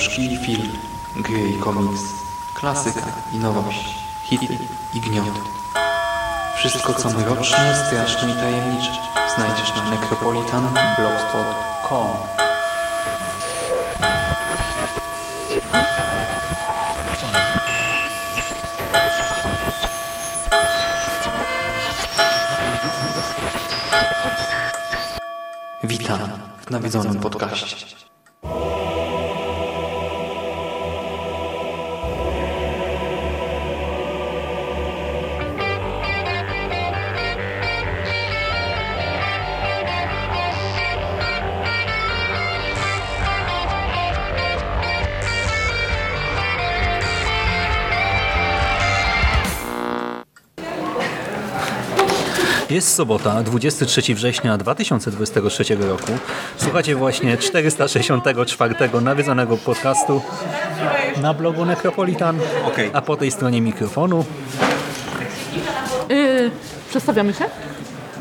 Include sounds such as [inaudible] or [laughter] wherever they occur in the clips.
Książki i film, gry i komiks, klasyka i nowość, hity i gnioty. Wszystko co mroczne, straszne i tajemnicze znajdziesz na necropolitanblogspot.com Witam w nawiedzonym podcaście. Jest sobota, 23 września 2023 roku. Słuchacie właśnie 464 nawiedzonego podcastu na blogu Necropolitan, Okej. a po tej stronie mikrofonu. Yy, przedstawiamy się?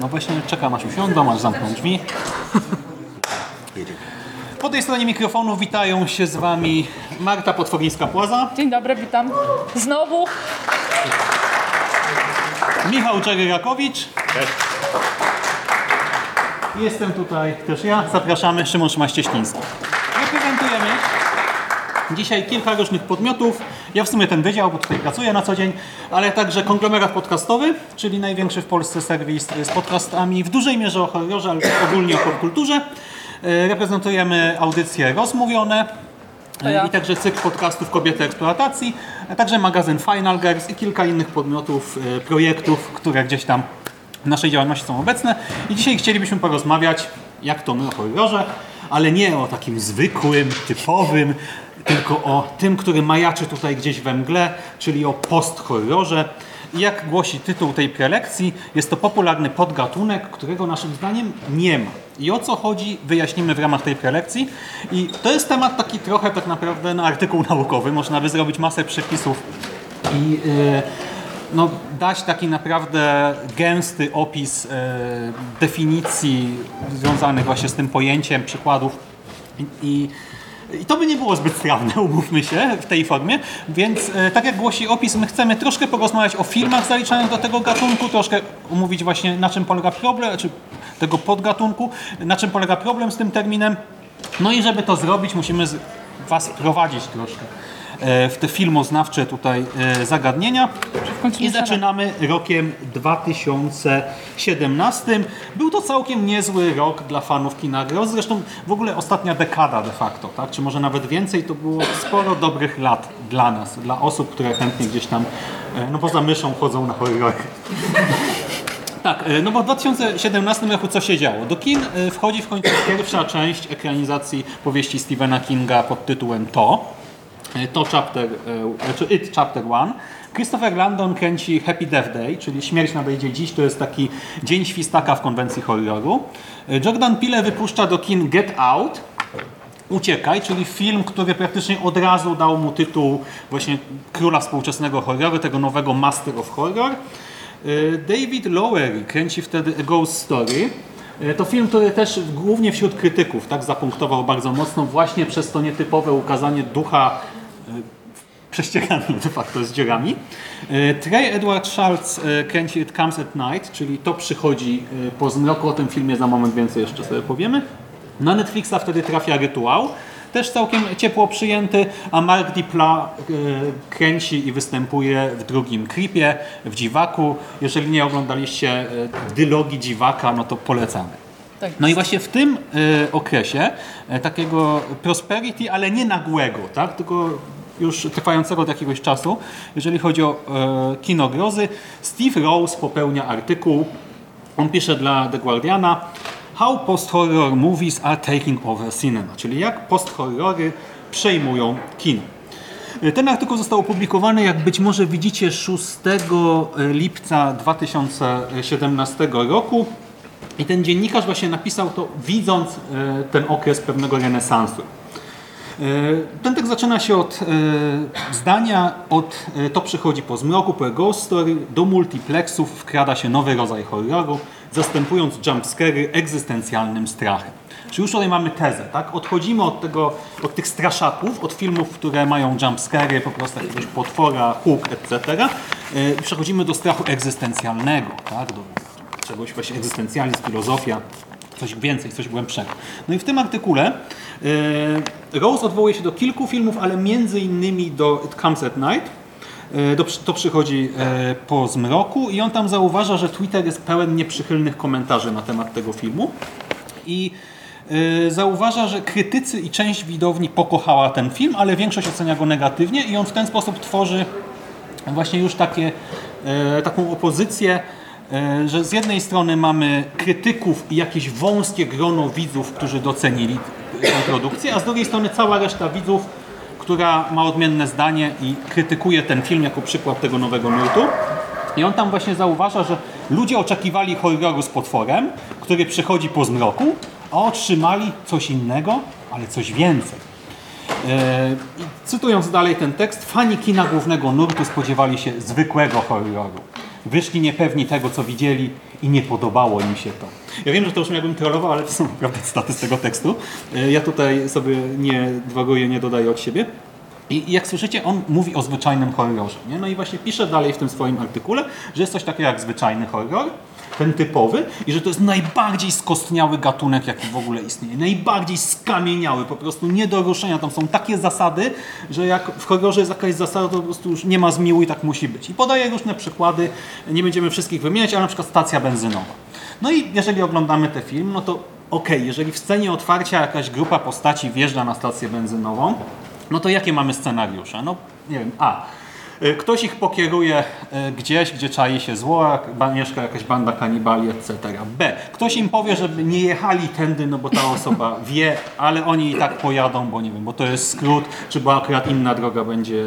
No właśnie czekam aż usiądą, aż zamkną drzwi. Po tej stronie mikrofonu witają się z Wami Marta Potworińska-Płaza, Dzień dobry, witam. Znowu. Michał Czeryrakowicz. Jestem tutaj też ja. Zapraszamy, Szymon Szymaś-Cieśliński. Reprezentujemy dzisiaj kilka różnych podmiotów. Ja w sumie ten wydział, bo tutaj pracuję na co dzień, ale także konglomerat podcastowy, czyli największy w Polsce serwis z podcastami w dużej mierze o horrorze, ale ogólnie o popkulturze. E, Reprezentujemy audycje rozmówione, ja. i także cykl podcastów Kobiety Eksploatacji, a także magazyn Final Girls i kilka innych podmiotów, e, projektów, które gdzieś tam w naszej działalności są obecne. I dzisiaj chcielibyśmy porozmawiać, jak to my o horrorze, ale nie o takim zwykłym, typowym, tylko o tym, który majaczy tutaj gdzieś we mgle, czyli o post-horrorze. Jak głosi tytuł tej prelekcji, jest to popularny podgatunek, którego naszym zdaniem nie ma. I o co chodzi, wyjaśnimy w ramach tej prelekcji. I to jest temat taki trochę tak naprawdę na artykuł naukowy. Można by zrobić masę przepisów i yy, no, dać taki naprawdę gęsty opis yy, definicji związanych właśnie z tym pojęciem, przykładów i, i i to by nie było zbyt strawne, [laughs] umówmy się, w tej formie, więc e, tak jak głosi opis, my chcemy troszkę porozmawiać o filmach zaliczanych do tego gatunku, troszkę omówić właśnie na czym polega problem, czy tego podgatunku, na czym polega problem z tym terminem. No i żeby to zrobić, musimy Was prowadzić troszkę w te filmoznawcze tutaj e, zagadnienia. I zaczynamy rokiem 2017. Był to całkiem niezły rok dla fanów kina grozy. Zresztą w ogóle ostatnia dekada de facto, tak? czy może nawet więcej, to było sporo dobrych lat dla nas, dla osób, które chętnie gdzieś tam, e, no poza myszą chodzą na horrory. [laughs] Tak, e, no bo w 2017 roku co się działo? Do kin e, wchodzi w końcu pierwsza część ekranizacji powieści Stephena Kinga pod tytułem To. E, To chapter, e, znaczy It Chapter 1. Christopher Landon kręci Happy Death Day, czyli Śmierć nadejdzie dziś, to jest taki dzień świstaka w konwencji horroru. E, Jordan Peele wypuszcza do kin Get Out, Uciekaj, czyli film, który praktycznie od razu dał mu tytuł właśnie króla współczesnego horroru, tego nowego Master of Horror. David Lowery kręci wtedy A Ghost Story. To film, który też głównie wśród krytyków tak zapunktował bardzo mocno właśnie przez to nietypowe ukazanie ducha prześcierany de facto z dziurami. E, Trey Edward Schultz e, kręci It Comes at Night, czyli to przychodzi e, po zmroku. O tym filmie za moment więcej jeszcze sobie powiemy. Na Netflixa wtedy trafia Rytuał, też całkiem ciepło przyjęty, a Mark Dipla kręci i występuje w drugim klipie, w Dziwaku. Jeżeli nie oglądaliście dylogii Dziwaka, no to polecamy. Tak. No i właśnie w tym okresie takiego prosperity, ale nie nagłego, tak? tylko już trwającego od jakiegoś czasu, jeżeli chodzi o e, kino grozy, Steve Rose popełnia artykuł, on pisze dla The Guardiana How post-horror movies are taking over cinema, czyli jak post-horrory przejmują kino. E, Ten artykuł został opublikowany, jak być może widzicie, 6 lipca 2017 roku. I ten dziennikarz właśnie napisał to, widząc e, ten okres pewnego renesansu. E, Ten tekst zaczyna się od e, zdania, od e, to przychodzi po zmroku, po Ghost Story, do multiplexów wkrada się nowy rodzaj horroru, zastępując jumpscary egzystencjalnym strachem. Czyli już tutaj mamy tezę, tak? Odchodzimy od, tego, od tych straszaków, od filmów, które mają jumpscary, po prostu jakiegoś potwora, huk, etc. Przechodzimy do strachu egzystencjalnego, tak? Do czegoś właśnie egzystencjalizm, filozofia, coś więcej, coś głębszego. No i w tym artykule yy, Rose odwołuje się do kilku filmów, ale między innymi do It Comes at Night, E, do, to przychodzi e, po zmroku i on tam zauważa, że Twitter jest pełen nieprzychylnych komentarzy na temat tego filmu i e, zauważa, że krytycy i część widowni pokochała ten film, ale większość ocenia go negatywnie i on w ten sposób tworzy właśnie już takie, taką opozycję, że z jednej strony mamy krytyków i jakieś wąskie grono widzów, którzy docenili tę produkcję, a z drugiej strony cała reszta widzów która ma odmienne zdanie i krytykuje ten film jako przykład tego nowego nurtu. I on tam właśnie zauważa, że ludzie oczekiwali horroru z potworem, który przychodzi po zmroku, a otrzymali coś innego, ale coś więcej. Eee, cytując dalej ten tekst, fani kina głównego nurtu spodziewali się zwykłego horroru. Wyszli niepewni tego, co widzieli i nie podobało im się to. Ja wiem, że to już jakbym trollował, ale to są naprawdę cytaty z tego tekstu. E, Ja tutaj sobie nie dwaguję, nie dodaję od siebie. I jak słyszycie, on mówi o zwyczajnym horrorze. Nie? No i właśnie pisze dalej w tym swoim artykule, że jest coś takiego jak zwyczajny horror, ten typowy, i że to jest najbardziej skostniały gatunek, jaki w ogóle istnieje. Najbardziej skamieniały, po prostu nie do ruszenia. Tam są takie zasady, że jak w horrorze jest jakaś zasada, to po prostu już nie ma zmiłu i tak musi być. I podaje różne przykłady, nie będziemy wszystkich wymieniać, ale na przykład stacja benzynowa. No i jeżeli oglądamy ten film, no to okej, jeżeli w scenie otwarcia jakaś grupa postaci wjeżdża na stację benzynową, no to jakie mamy scenariusze? No nie wiem, a ktoś ich pokieruje y, gdzieś, gdzie czai się zło, mieszka jakaś banda kanibali, etc. B. Ktoś im powie, żeby nie jechali tędy, no bo ta osoba [laughs] wie, ale oni i tak pojadą, bo nie wiem, bo to jest skrót, czy bo akurat inna droga będzie,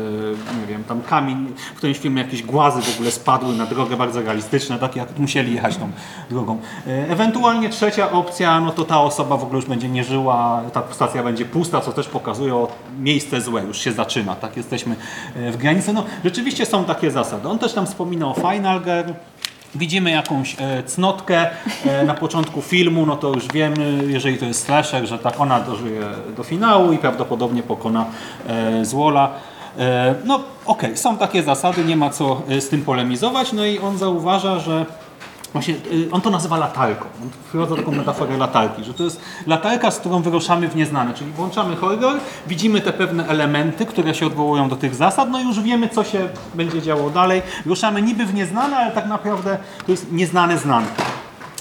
nie wiem, tam kamień, w którymś filmie jakieś głazy w ogóle spadły na drogę, bardzo realistyczne, takie jak musieli jechać tą drogą. Y, Ewentualnie trzecia opcja, no to ta osoba w ogóle już będzie nie żyła, ta stacja będzie pusta, co też pokazuje o miejsce złe, już się zaczyna, tak, jesteśmy w granicy. No, rzeczywiście są takie zasady. On też tam wspomina o Final Girl, Widzimy jakąś e, cnotkę e, na początku filmu, no to już wiemy, jeżeli to jest slasher, że tak ona dożyje do finału i prawdopodobnie pokona e, Zwola. E, no okej, są takie zasady, nie ma co e, z tym polemizować. No i on zauważa, że Właśnie y, on to nazywa latarką. On wprowadza taką metaforę latarki, że to jest latarka, z którą wyruszamy w nieznane. Czyli włączamy horror, widzimy te pewne elementy, które się odwołują do tych zasad, no i już wiemy, co się będzie działo dalej. Ruszamy niby w nieznane, ale tak naprawdę to jest nieznane znane.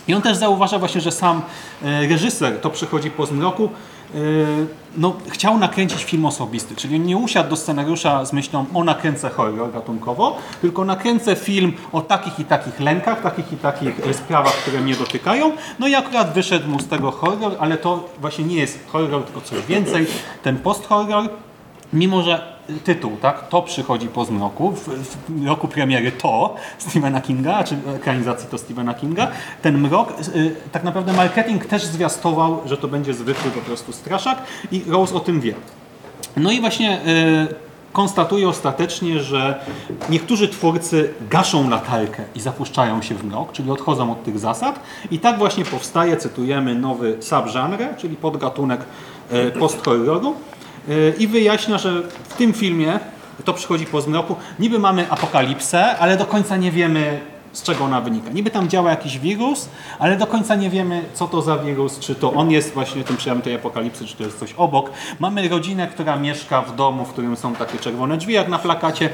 I on też zauważa właśnie, że sam e, reżyser, to przychodzi po zmroku, e, no, chciał nakręcić film osobisty, czyli nie usiadł do scenariusza z myślą o nakręcę horror gatunkowo, tylko nakręcę film o takich i takich lękach, takich i takich e, sprawach, które mnie dotykają. No i akurat wyszedł mu z tego horror, ale to właśnie nie jest horror, tylko coś więcej. Ten post-horror Mimo, że tytuł, tak, to przychodzi po zmroku, w, w roku premiery to Stephena Kinga, czy ekranizacji to Stephena Kinga, ten mrok, y, tak naprawdę marketing też zwiastował, że to będzie zwykły po prostu straszak i Rose o tym wie. No i właśnie y, konstatuje ostatecznie, że niektórzy twórcy gaszą latarkę i zapuszczają się w mrok, czyli odchodzą od tych zasad. I tak właśnie powstaje, cytujemy, nowy subgenre, czyli podgatunek y, post-horroru, i wyjaśnia, że w tym filmie, to przychodzi po zmroku, niby mamy apokalipsę, ale do końca nie wiemy z czego ona wynika. Niby tam działa jakiś wirus, ale do końca nie wiemy co to za wirus, czy to on jest właśnie tym przejanem tej apokalipsy, czy to jest coś obok. Mamy rodzinę, która mieszka w domu, w którym są takie czerwone drzwi jak na plakacie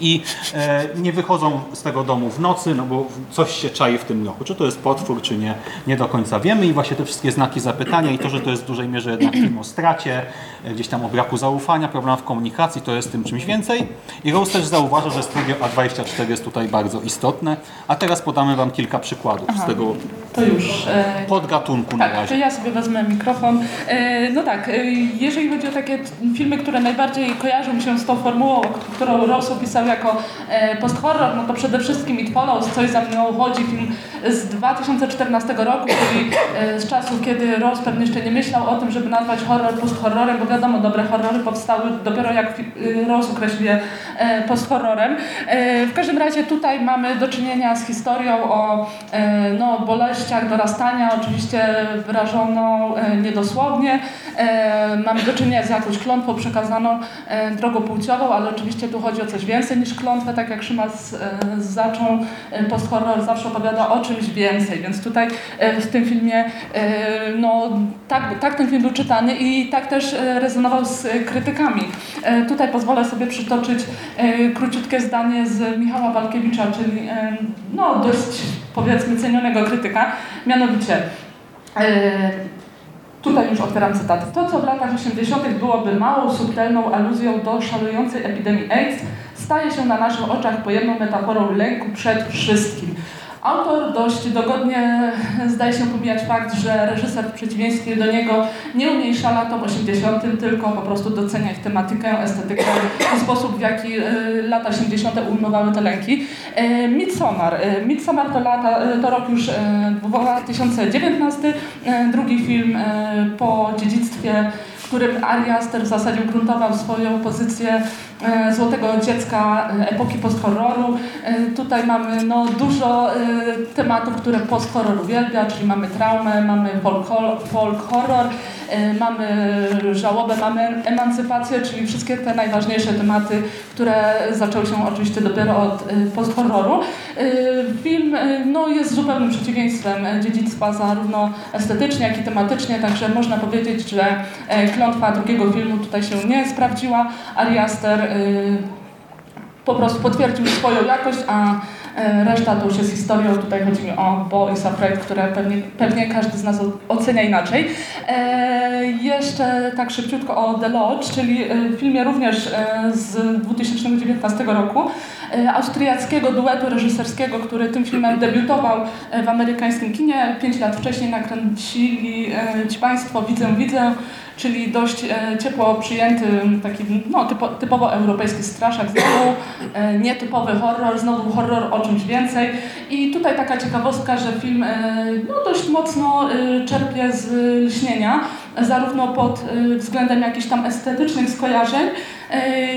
i e, nie wychodzą z tego domu w nocy, no bo coś się czai w tym roku. Czy to jest potwór, czy nie, nie do końca wiemy i właśnie te wszystkie znaki zapytania i to, że to jest w dużej mierze jednak film o stracie, e, gdzieś tam o braku zaufania, problem w komunikacji, to jest tym czymś więcej. I Rose też zauważa, że studio A24 jest tutaj bardzo istotne, a teraz podamy Wam kilka przykładów z tego to już. e, Podgatunku na Tak, to razie. ja sobie wezmę mikrofon. E, No tak, e, jeżeli chodzi o takie filmy, które najbardziej kojarzą się z tą formułą, którą Ross opisał jako e, post-horror, no to przede wszystkim It Follows, Coś za mną chodzi, film z 2014 roku, czyli e, z czasów, kiedy Ross pewnie jeszcze nie myślał o tym, żeby nazwać horror post-horrorem, bo wiadomo, dobre horrory powstały dopiero jak y, Ross określił je e, post-horrorem. E, W każdym razie tutaj mamy do czynienia z historią o e, no, boleściach dorastania, oczywiście wyrażoną e, niedosłownie. E, Mamy do czynienia z jakąś klątwą przekazaną e, drogą płciową, ale oczywiście tu chodzi o coś więcej niż klątwę, tak jak Szymas e, zaczął, e, post-horror zawsze opowiada o czymś więcej, więc tutaj e, w tym filmie no, tak, tak ten film był czytany i tak też rezonował z krytykami. Tutaj pozwolę sobie przytoczyć króciutkie zdanie z Michała Walkiewicza, czyli no, dość powiedzmy cenionego krytyka, mianowicie Tutaj już otwieram cytat. To, co w latach 80. byłoby małą, subtelną aluzją do szalejącej epidemii AIDS, staje się na naszych oczach pojemną metaforą lęku przed wszystkim. Autor dość dogodnie [laughs] zdaje się pomijać fakt, że reżyser w przeciwieństwie do niego nie umniejsza latom 80., tylko po prostu docenia ich tematykę, estetykę i sposób, w jaki y, lata 80. ujmowały te lęki. Y, Midsommar. Y, Midsommar to, lata, to rok już y, 2019, y, drugi film po dziedzictwie którym Ari Aster w zasadzie ugruntował swoją pozycję e, złotego dziecka e, epoki post-horroru. E, tutaj mamy no, dużo e, tematów, które post-horror uwielbia, czyli mamy traumę, mamy folk, folk horror, e, mamy żałobę, mamy emancypację, czyli wszystkie te najważniejsze tematy, które zaczęły się oczywiście dopiero od e, post-horroru. E, Film e, no, jest zupełnym przeciwieństwem e, dziedzictwa zarówno estetycznie, jak i tematycznie, także można powiedzieć, że e, klątwa drugiego filmu tutaj się nie sprawdziła. Ari Aster e, po prostu potwierdził swoją jakość, a e, reszta to już jest historią. Tutaj chodzi mi o Bo i Afraid, które pewnie, pewnie każdy z nas ocenia inaczej. E, jeszcze tak szybciutko o The Lodge, czyli w filmie również z 2019 roku austriackiego duetu reżyserskiego, który tym filmem debiutował w amerykańskim kinie. Pięć lat wcześniej nakręcili ci Państwo Widzę, Widzę, czyli dość e, ciepło przyjęty taki no, typo, typowo europejski straszak, znowu e, nietypowy horror, znowu horror o czymś więcej. I tutaj taka ciekawostka, że film e, no, dość mocno czerpie z lśnienia, zarówno pod względem jakichś tam estetycznych skojarzeń,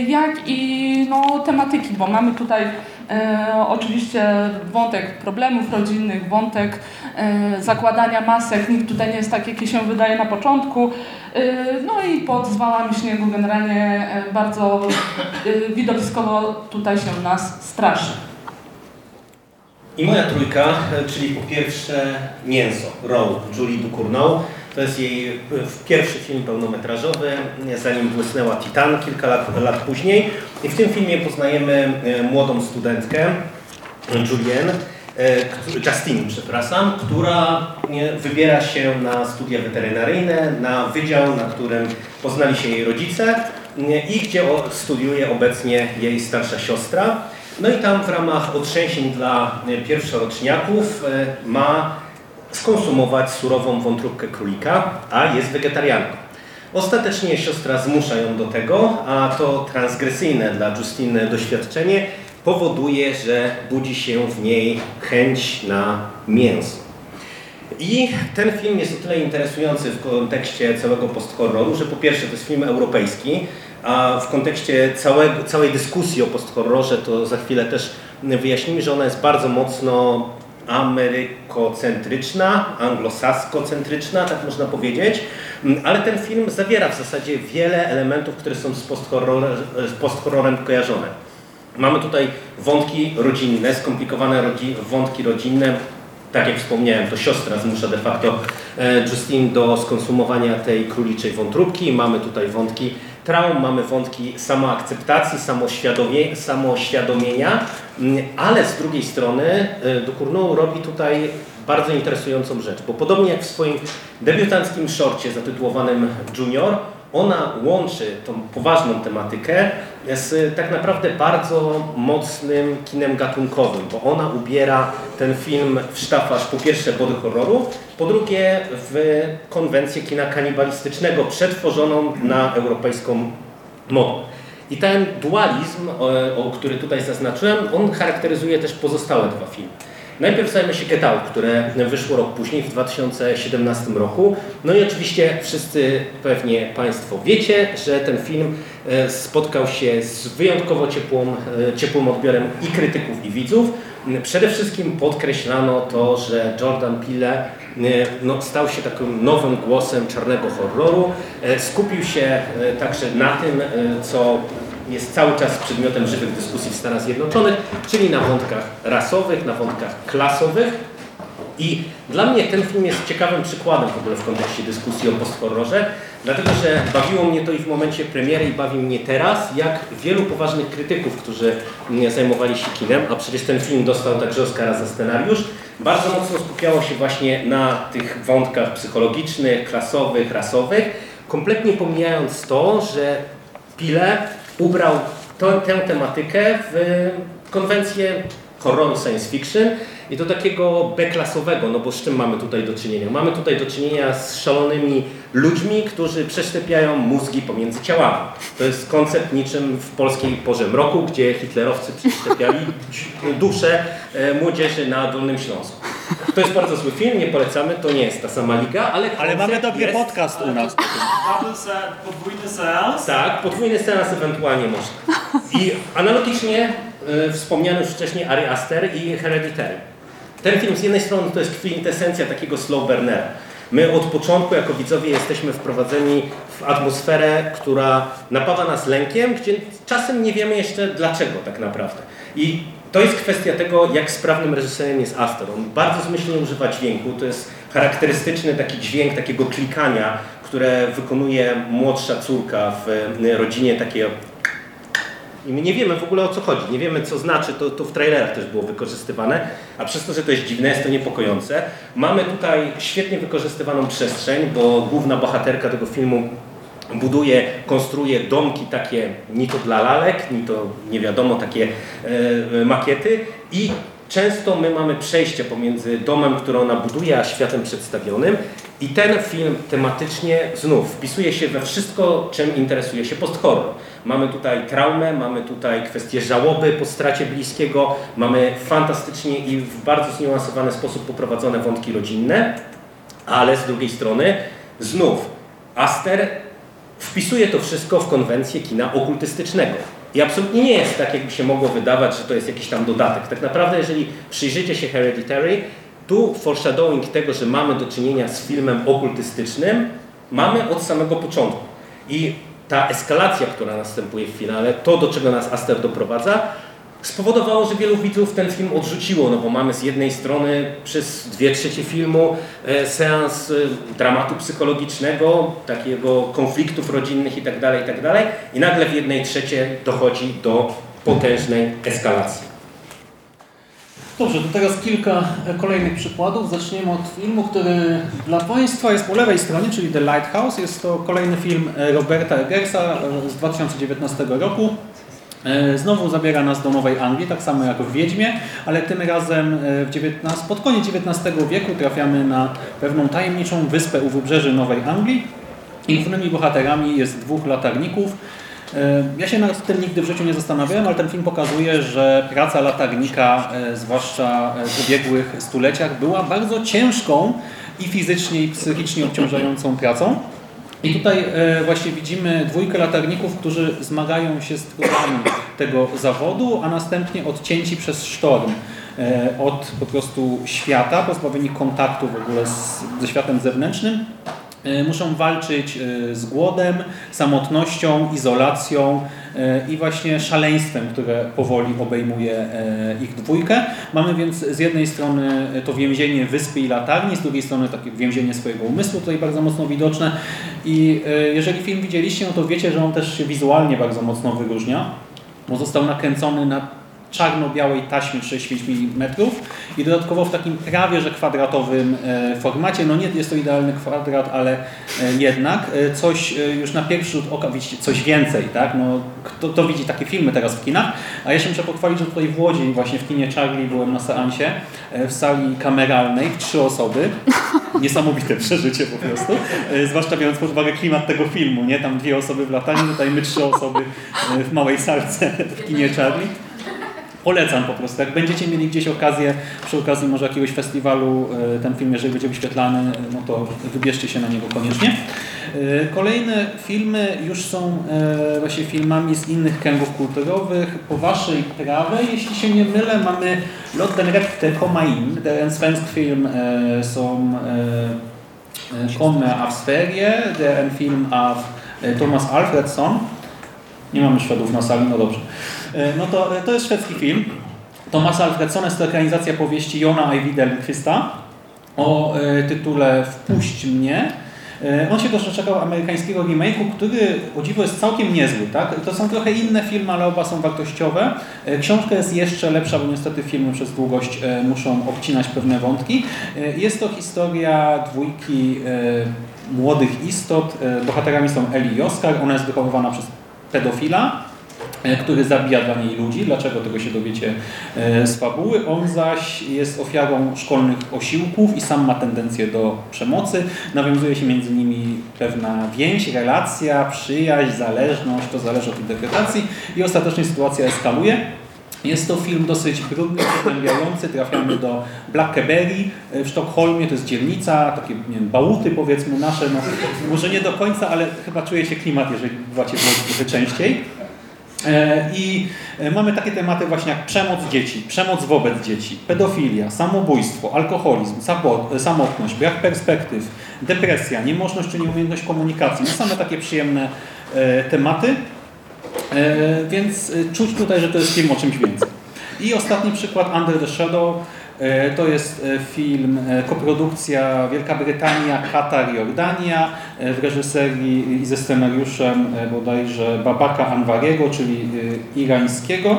jak i no, tematyki, bo mamy tutaj e, oczywiście wątek problemów rodzinnych, wątek e, zakładania masek, nikt tutaj nie jest tak, jaki się wydaje na początku. E, no i pod zwałami śniegu generalnie e, bardzo e, widowiskowo tutaj się nas straszy. I moja trójka, e, czyli po pierwsze Mięso, Row, Julie Ducournau. To jest jej pierwszy film pełnometrażowy, zanim błysnęła Titan kilka lat, lat później. I w tym filmie poznajemy e, młodą studentkę, Julienne, e, Justine, przepraszam, która wybiera się na studia weterynaryjne, na wydział, na którym poznali się jej rodzice i gdzie studiuje obecnie jej starsza siostra. No i tam w ramach otrzęsień dla e, pierwszoroczniaków ma skonsumować surową wątróbkę królika, a jest wegetarianką. Ostatecznie siostra zmusza ją do tego, a to transgresyjne dla Justiny doświadczenie powoduje, że budzi się w niej chęć na mięso. I ten film jest o tyle interesujący w kontekście całego post-horroru, że po pierwsze to jest film europejski, a w kontekście całego, całej dyskusji o post-horrorze to za chwilę też wyjaśnimy, że ona jest bardzo mocno amerykocentryczna, anglosaskocentryczna, tak można powiedzieć, Mm, ale ten film zawiera w zasadzie wiele elementów, które są z post-horrorem, z kojarzone. Mamy tutaj wątki rodzinne, skomplikowane rodzi wątki rodzinne. Tak jak wspomniałem, to siostra zmusza de facto e, Justine do skonsumowania tej króliczej wątróbki. Mamy tutaj wątki traum, mamy wątki samoakceptacji, samoświadomie, samoświadomienia, ale z drugiej strony e, Ducournau robi tutaj bardzo interesującą rzecz, bo podobnie jak w swoim debiutanckim szorcie zatytułowanym Junior, ona łączy tą poważną tematykę z tak naprawdę bardzo mocnym kinem gatunkowym, bo ona ubiera ten film w sztafaż po pierwsze body horroru, po drugie w konwencję kina kanibalistycznego przetworzoną na europejską modę. I ten dualizm, o, o, który tutaj zaznaczyłem, on charakteryzuje też pozostałe dwa filmy. Najpierw zajmę się Get Out, które wyszło rok później, w 2017 roku. No i oczywiście wszyscy pewnie Państwo wiecie, że ten film e, spotkał się z wyjątkowo ciepłą, e, ciepłym odbiorem i krytyków, i widzów. Przede wszystkim podkreślano to, że Jordan Peele e, no, stał się takim nowym głosem czarnego horroru. Skupił się także na tym, co jest cały czas przedmiotem żywych dyskusji w Stanach Zjednoczonych, czyli na wątkach rasowych, na wątkach klasowych. I dla mnie ten film jest ciekawym przykładem w ogóle w kontekście dyskusji o posthorrorze, dlatego że bawiło mnie to i w momencie premiery i bawi mnie teraz, jak wielu poważnych krytyków, którzy zajmowali się kinem, a przecież ten film dostał także Oscara za scenariusz, bardzo mocno skupiało się właśnie na tych wątkach psychologicznych, klasowych, rasowych, kompletnie pomijając to, że Pile ubrał to, tę tematykę w konwencję horroru science fiction i to takiego B-klasowego, no bo z czym mamy tutaj do czynienia? Mamy tutaj do czynienia z szalonymi ludźmi, którzy przeszczepiają mózgi pomiędzy ciałami. To jest koncept niczym w polskiej porze mroku, gdzie hitlerowcy przeszczepiali duszę e, młodzieży na Dolnym Śląsku. To jest bardzo zły film, nie polecamy, to nie jest ta sama liga, ale Ale mamy dobry jest... podcast u nas. Podwójny seans. Tak, podwójny seans ewentualnie można. I analogicznie y, wspomniany już wcześniej Ari Aster i Hereditary. Ten film z jednej strony to jest kwintesencja takiego slow burnera. My od początku jako widzowie jesteśmy wprowadzeni w atmosferę, która napawa nas lękiem, gdzie czasem nie wiemy jeszcze dlaczego tak naprawdę. I to jest kwestia tego, jak sprawnym reżyserem jest Astor. On bardzo zmyślnie używa dźwięku. To jest charakterystyczny taki dźwięk takiego klikania, które wykonuje młodsza córka w rodzinie takiego i my nie wiemy w ogóle o co chodzi, nie wiemy co znaczy, to, to w trailerach też było wykorzystywane, a przez to, że to jest dziwne, jest to niepokojące. Mamy tutaj świetnie wykorzystywaną przestrzeń, bo główna bohaterka tego filmu buduje, konstruuje domki takie ni to dla lalek, ni to nie wiadomo, takie e, makiety. I często my mamy przejście pomiędzy domem, który ona buduje, a światem przedstawionym. I ten film tematycznie znów wpisuje się we wszystko, czym interesuje się post-horror. Mamy tutaj traumę, mamy tutaj kwestię żałoby po stracie bliskiego, mamy fantastycznie i w bardzo zniuansowany sposób poprowadzone wątki rodzinne, ale z drugiej strony znów Aster wpisuje to wszystko w konwencję kina okultystycznego. I absolutnie nie jest tak, jakby się mogło wydawać, że to jest jakiś tam dodatek. Tak naprawdę, jeżeli przyjrzycie się Hereditary, tu foreshadowing tego, że mamy do czynienia z filmem okultystycznym, mamy od samego początku. I ta eskalacja, która następuje w finale, to do czego nas Aster doprowadza, spowodowało, że wielu widzów ten film odrzuciło, no bo mamy z jednej strony przez dwie trzecie filmu e, seans e, dramatu psychologicznego, takiego konfliktów rodzinnych itd., tak itd. Tak i nagle w jednej trzeciej dochodzi do potężnej eskalacji. Dobrze, to teraz kilka kolejnych przykładów. Zaczniemy od filmu, który dla Państwa jest po lewej stronie, czyli The Lighthouse. Jest to kolejny film Roberta Eggersa z 2019 roku. E, znowu zabiera nas do Nowej Anglii, tak samo jak w Wiedźmie, ale tym razem e, w XIX, pod koniec XIX wieku trafiamy na pewną tajemniczą wyspę u wybrzeży Nowej Anglii. I głównymi bohaterami jest dwóch latarników. E, ja się nad tym nigdy w życiu nie zastanawiałem, ale ten film pokazuje, że praca latarnika, zwłaszcza w ubiegłych stuleciach, była bardzo ciężką i fizycznie i psychicznie obciążającą pracą. I tutaj e, właśnie widzimy dwójkę latarników, którzy zmagają się z trudami tego zawodu, a następnie odcięci przez sztorm e, od po prostu świata, pozbawieni kontaktu w ogóle z, ze światem zewnętrznym, E, muszą walczyć z głodem, samotnością, izolacją i właśnie szaleństwem, które powoli obejmuje ich dwójkę. Mamy więc z jednej strony to więzienie wyspy i latarni, z drugiej strony takie więzienie swojego umysłu, tutaj bardzo mocno widoczne. I jeżeli film widzieliście, no to wiecie, że on też się wizualnie bardzo mocno wyróżnia, bo został nakręcony na czarno-białej taśmie 65 mm i dodatkowo w takim prawie że kwadratowym e, formacie. No nie jest to idealny kwadrat, ale e, jednak e, coś już na pierwszy rzut oka widzicie coś więcej, tak? No, kto to widzi takie filmy teraz w kinach? A ja się muszę pochwalić, że tutaj w Łodzi właśnie w kinie Charlie byłem na seansie w sali kameralnej, trzy osoby. Niesamowite [laughs] przeżycie po prostu. Zwłaszcza biorąc pod uwagę klimat tego filmu, nie? Tam dwie osoby w lataniu, tutaj my trzy osoby w małej salce w kinie Charlie. Polecam po prostu. Jak będziecie mieli gdzieś okazję, przy okazji może jakiegoś festiwalu, e, ten film, jeżeli będzie wyświetlany, no to wybierzcie się na niego koniecznie. E, Kolejne filmy już są e, właśnie filmami z innych kręgów kulturowych. Po waszej prawej, jeśli się nie mylę, mamy Lot den Rekte Komma In. Det är en svensk film som kommer av Sverige. En film av Thomas Alfredsson. Nie mamy Szwedów na sali, no dobrze. E, No to, to jest szwedzki film. Thomas Alfredson jest to ekranizacja powieści Jona Ajwidelquista o e, tytule Wpuść mnie. E, On się też doczekał amerykańskiego remake'u, który o dziwo jest całkiem niezły. Tak? To są trochę inne filmy, ale oba są wartościowe. E, Książka jest jeszcze lepsza, bo niestety filmy przez długość e, muszą obcinać pewne wątki. E, Jest to historia dwójki e, młodych istot. E, Bohaterami są Eli i Oskar. Ona jest wychowywana przez pedofila, e, który zabija dla niej ludzi. Dlaczego tego się dowiecie e, z fabuły? On zaś jest ofiarą szkolnych osiłków i sam ma tendencję do przemocy. Nawiązuje się między nimi pewna więź, relacja, przyjaźń, zależność. To zależy od interpretacji i ostatecznie sytuacja eskaluje. Jest to film dosyć brudny, przygnębiający. Trafiamy do Blackeberry w Sztokholmie, to jest dzielnica, takie nie wiem, bałuty powiedzmy nasze, no, może nie do końca, ale chyba czuje się klimat, jeżeli bywacie w Łodzi trochę częściej. E, I e, mamy takie tematy właśnie jak przemoc dzieci, przemoc wobec dzieci, pedofilia, samobójstwo, alkoholizm, samotność, brak perspektyw, depresja, niemożność czy nieumiejętność komunikacji. No same takie przyjemne e, tematy. E, Więc e, czuć tutaj, że to jest film o czymś więcej. I ostatni przykład, Under the Shadow. E, To jest film, koprodukcja Wielka Brytania, Katar, Jordania e, w reżyserii i ze scenariuszem bodajże Babaka Anwariego, czyli irańskiego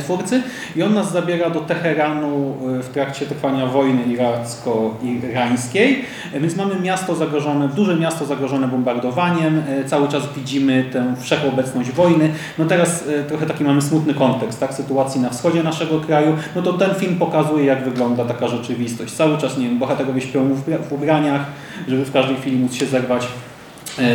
twórcy i on nas zabiera do Teheranu e, w trakcie trwania wojny iracko-irańskiej, E, więc mamy miasto zagrożone, duże miasto zagrożone bombardowaniem, e, cały czas widzimy tę wszechobecność wojny. No teraz e, trochę taki mamy smutny kontekst, tak, sytuacji na wschodzie naszego kraju, no to ten film pokazuje jak wygląda taka rzeczywistość. Cały czas, nie wiem, bohaterowie śpią w ubra- w ubraniach, żeby w każdej chwili móc się zerwać E,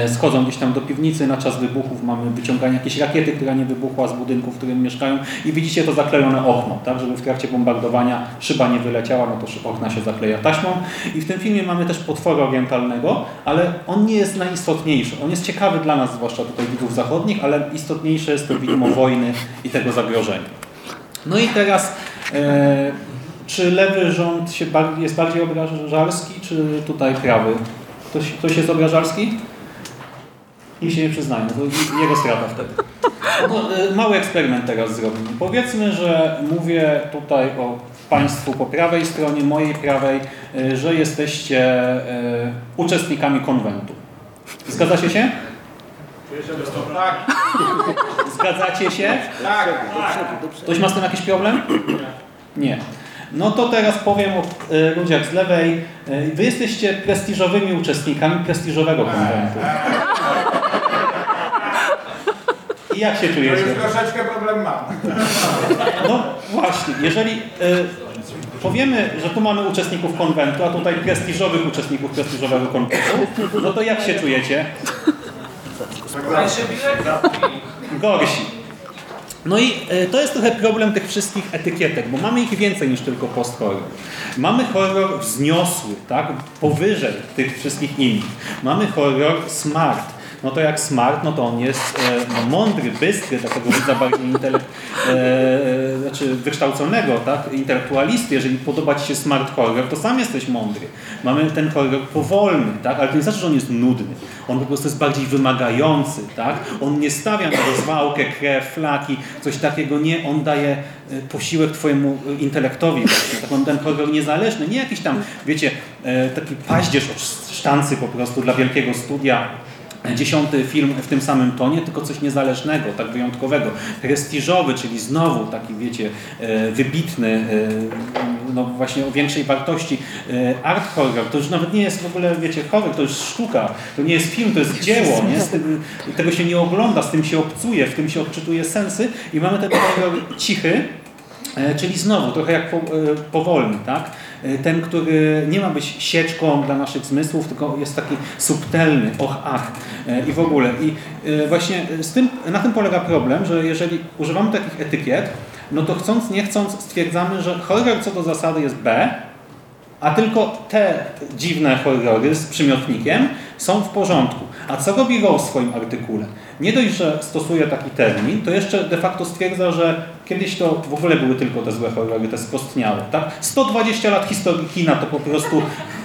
schodzą gdzieś tam do piwnicy na czas wybuchów, mamy wyciąganie jakiejś rakiety, która nie wybuchła z budynku, w którym mieszkają i widzicie to zaklejone okno, tak, żeby w trakcie bombardowania szyba nie wyleciała, no to okna się zakleja taśmą i w tym filmie mamy też potwora orientalnego, ale on nie jest najistotniejszy, on jest ciekawy dla nas, zwłaszcza tutaj widzów zachodnich, ale istotniejsze jest to widmo wojny i tego zagrożenia. No i teraz e, czy lewy rząd się bardziej, jest bardziej obrażalski, czy tutaj prawy? Ktoś, ktoś jest obrażalski? I się nie przyznają, to jego strata wtedy. No, e, mały eksperyment teraz zrobimy. Powiedzmy, że mówię tutaj o Państwu po prawej stronie, mojej prawej, e, że jesteście e, uczestnikami konwentu. Zgadzacie się? Zgadzacie się? Ktoś ma z tym jakiś problem? Nie. No to teraz powiem o ludziach z lewej. Wy jesteście prestiżowymi uczestnikami prestiżowego konwentu. I jak się To czujecie? już troszeczkę problem mam. No właśnie, jeżeli y, powiemy, że tu mamy uczestników konwentu, a tutaj prestiżowych uczestników prestiżowego konwentu, no to jak się czujecie? Gorsi. No i y, to jest trochę problem tych wszystkich etykietek, bo mamy ich więcej niż tylko post-horror. Mamy horror wzniosły, tak, powyżej tych wszystkich innych. Mamy horror smart. No to jak smart, no to on jest e, no, mądry, bystry, takiego widza bardziej intelekt, e, e, znaczy wykształconego, tak, intelektualisty. Jeżeli podoba Ci się smart horror, to sam jesteś mądry. Mamy ten horror powolny, tak, ale to nie znaczy, że on jest nudny. On po prostu jest bardziej wymagający, tak. On nie stawia na rozwałkę, krew, flaki, coś takiego. Nie, on daje e, posiłek Twojemu intelektowi. Tak, on ten horror niezależny, nie jakiś tam, wiecie, taki paździerz od sztancy po prostu dla wielkiego studia dziesiąty film w tym samym tonie, tylko coś niezależnego, tak wyjątkowego. Prestiżowy, czyli znowu taki, wiecie, e, wybitny, e, no właśnie o większej wartości. E, Art horror, to już nawet nie jest w ogóle, wiecie, horror, to jest sztuka, to nie jest film, to jest dzieło, nie? Z tym, tego się nie ogląda, z tym się obcuje, w tym się odczytuje sensy i mamy ten horror cichy, Czyli znowu trochę jak po, powolny, tak? E, Ten, który nie ma być sieczką dla naszych zmysłów, tylko jest taki subtelny, och, ach e, i w ogóle. I e, właśnie z tym, na tym polega problem, że jeżeli używamy takich etykiet, no to chcąc, nie chcąc stwierdzamy, że horror co do zasady jest B, a tylko te dziwne horrory z przymiotnikiem są w porządku. A co robi Rose w swoim artykule? Nie dość, że stosuje taki termin, to jeszcze de facto stwierdza, że kiedyś to w ogóle były tylko te złe horrory, te skostniałe. Tak? 120 lat historii kina to po prostu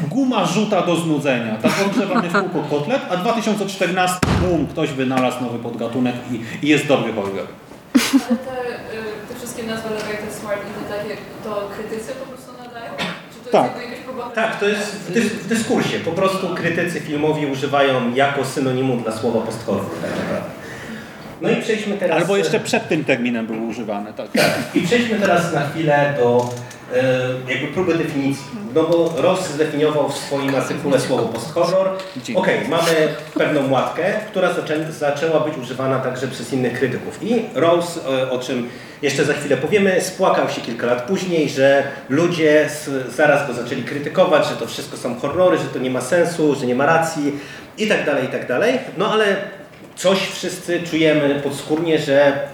guma rzuta do znudzenia. Tak ogrzewany w kółko kotlet, a 2014 bum, ktoś wynalazł nowy podgatunek i, i jest dobry horror. Ale te, y, te wszystkie nazwy Leviathan Smart i te takie, to krytycy po prostu nadają? Czy to Tak. jest. Tak, to jest w, dys w dyskursie. Po prostu krytycy filmowi używają jako synonimu dla słowa post-horror tak. No i przejdźmy teraz... Albo jeszcze przed tym terminem były używane. Tak. Tak, i przejdźmy teraz na chwilę do jakby próby definicji. No bo Ross zdefiniował w swoim artykule słowo post-horror. Okej, mamy pewną łatkę, która zaczę, zaczęła być używana także przez innych krytyków. I Rose, e, o czym jeszcze za chwilę powiemy, spłakał się kilka lat później, że ludzie zaraz go zaczęli krytykować, że to wszystko są horrory, że to nie ma sensu, że nie ma racji i tak dalej, i tak dalej. No ale coś wszyscy czujemy podskórnie, że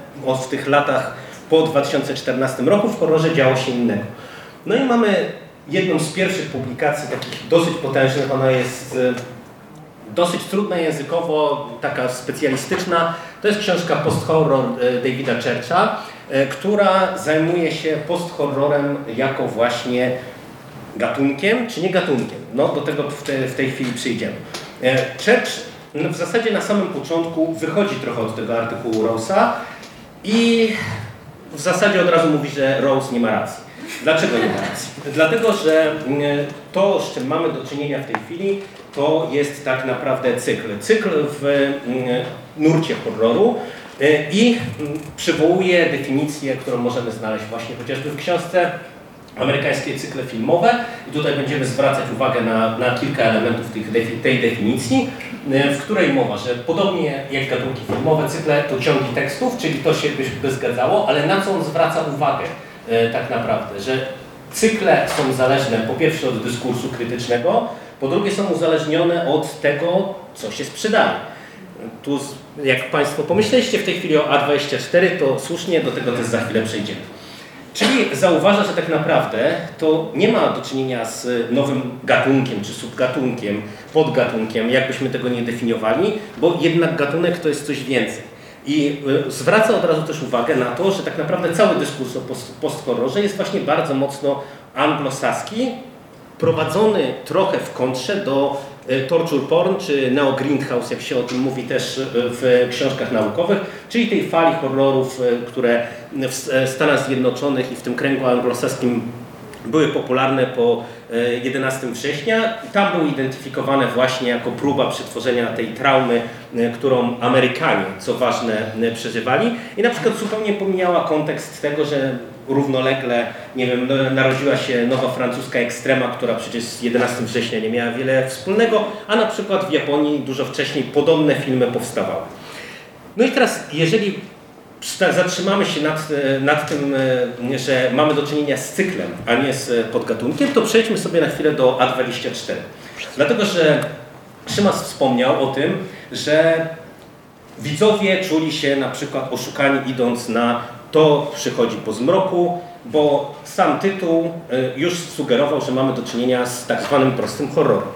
w tych latach po 2014 roku w horrorze działo się innego. No i mamy jedną z pierwszych publikacji takich dosyć potężnych, ona jest e, dosyć trudna językowo, taka specjalistyczna. To jest książka post-horror e, Davida Churcha, e, która zajmuje się post-horrorem jako właśnie gatunkiem, czy nie gatunkiem. No do tego w, te, w tej chwili przyjdziemy. Church no, w zasadzie na samym początku wychodzi trochę od tego artykułu Rose'a i w zasadzie od razu mówi, że Rose nie ma racji. Dlaczego nie ma racji? Dlatego, że mm, to, z czym mamy do czynienia w tej chwili, to jest tak naprawdę cykl. Cykl w mm, nurcie horroru y, i mm, przywołuje definicję, którą możemy znaleźć właśnie chociażby w książce amerykańskie cykle filmowe i tutaj będziemy zwracać uwagę na, na kilka elementów tych, tej definicji, y, w której mowa, że podobnie jak gatunki filmowe, cykle to ciągi tekstów, czyli to się by, zgadzało, ale na co on zwraca uwagę tak naprawdę, że cykle są zależne po pierwsze od dyskursu krytycznego, po drugie są uzależnione od tego, co się sprzedaje. Tu, jak Państwo pomyśleliście w tej chwili o A24, to słusznie do tego też za chwilę przejdziemy. Czyli zauważa, że tak naprawdę to nie ma do czynienia z nowym gatunkiem czy subgatunkiem, podgatunkiem, jakbyśmy tego nie definiowali, bo jednak gatunek to jest coś więcej. I y, zwraca od razu też uwagę na to, że tak naprawdę cały dyskurs o post- post-horrorze jest właśnie bardzo mocno anglosaski, prowadzony trochę w kontrze do y, torture porn, czy neo grindhouse, jak się o tym mówi też y, w książkach naukowych, czyli tej fali horrorów, które w e, Stanach Zjednoczonych i w tym kręgu anglosaskim były popularne po 11 września. I Tam były identyfikowane właśnie jako próba przetworzenia tej traumy, e, którą Amerykanie, co ważne, e, przeżywali. I na przykład zupełnie pomijała kontekst tego, że równolegle, nie wiem, no, narodziła się nowa francuska ekstrema, która przecież z 11 września nie miała wiele wspólnego, a na przykład w Japonii dużo wcześniej podobne filmy powstawały. No i teraz, jeżeli zatrzymamy się nad, e, nad tym, e, że mamy do czynienia z cyklem, a nie z e, podgatunkiem, to przejdźmy sobie na chwilę do A24. Dlatego, że Szymas wspomniał o tym, że widzowie czuli się na przykład oszukani idąc na to przychodzi po zmroku, bo sam tytuł już sugerował, że mamy do czynienia z tak zwanym prostym horrorem.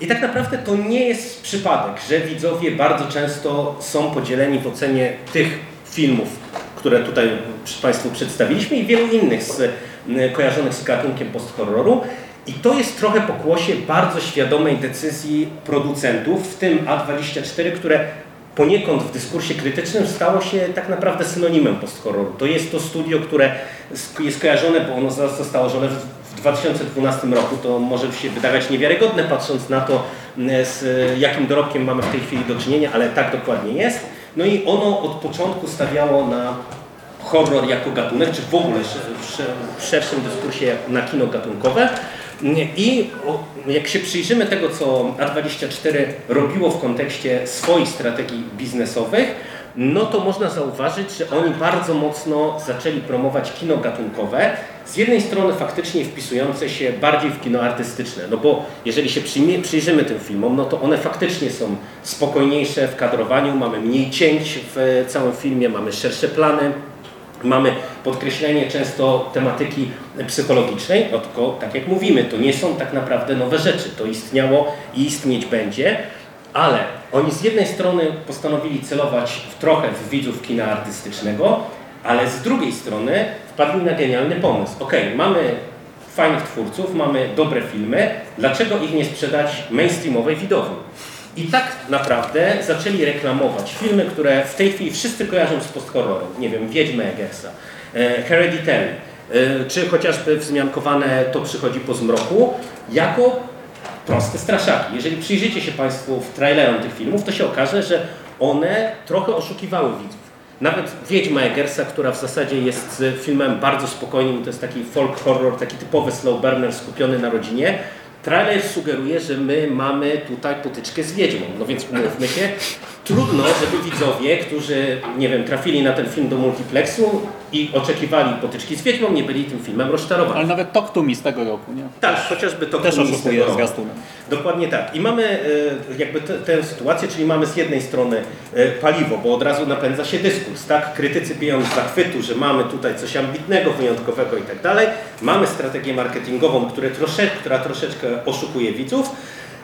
I tak naprawdę to nie jest przypadek, że widzowie bardzo często są podzieleni w ocenie tych filmów, które tutaj Państwu przedstawiliśmy i wielu innych z, kojarzonych z gatunkiem post-horroru. I to jest trochę pokłosie bardzo świadomej decyzji producentów, w tym A24, które poniekąd w dyskursie krytycznym stało się tak naprawdę synonimem post-horroru. To jest to studio, które jest kojarzone, bo ono zostało założone w w w 2012 roku. To może się wydawać niewiarygodne, patrząc na to, z jakim dorobkiem mamy w tej chwili do czynienia, ale tak dokładnie jest. No i ono od początku stawiało na horror jako gatunek, czy w ogóle w szerszym dyskursie na kino gatunkowe. I jak się przyjrzymy tego, co A24 robiło w kontekście swoich strategii biznesowych, no to można zauważyć, że oni bardzo mocno zaczęli promować kino gatunkowe. Z jednej strony faktycznie wpisujące się bardziej w kino artystyczne, no bo jeżeli się przyjrzymy tym filmom, no to one faktycznie są spokojniejsze w kadrowaniu, mamy mniej cięć w całym filmie, mamy szersze plany, Mamy podkreślenie często tematyki psychologicznej, no tylko tak jak mówimy, to nie są tak naprawdę nowe rzeczy. To istniało i istnieć będzie, ale oni z jednej strony postanowili celować w trochę w widzów kina artystycznego, ale z drugiej strony wpadli na genialny pomysł. Ok, mamy fajnych twórców, mamy dobre filmy, dlaczego ich nie sprzedać mainstreamowej widowni? I tak naprawdę zaczęli reklamować filmy, które w tej chwili wszyscy kojarzą z post-horrorem. Nie wiem, Wiedźmę Eggersa, e, Hereditary, e, czy chociażby wzmiankowane To przychodzi po zmroku, jako proste straszaki. Jeżeli przyjrzycie się Państwu w trailerom tych filmów, to się okaże, że one trochę oszukiwały widzów. Nawet Wiedźma Eggersa, która w zasadzie jest filmem bardzo spokojnym, to jest taki folk horror, taki typowy slow burner skupiony na rodzinie, Trailer sugeruje, że my mamy tutaj potyczkę z wiedźmą. No więc umówmy się, trudno, żeby widzowie, którzy, nie wiem, trafili na ten film do multiplexu i oczekiwali potyczki z wiedźmą, nie byli tym filmem rozczarowani. Ale nawet Talk to Me z tego roku, nie? Tak, chociażby to Też z tego roku. zwiastunem. Dokładnie tak. I mamy e, jakby te- tę sytuację, czyli mamy z jednej strony e, paliwo, bo od razu napędza się dyskurs, tak? Krytycy biją z zachwytu, że mamy tutaj coś ambitnego, wyjątkowego i tak dalej. Mamy strategię marketingową, która troszeczkę oszukuje widzów.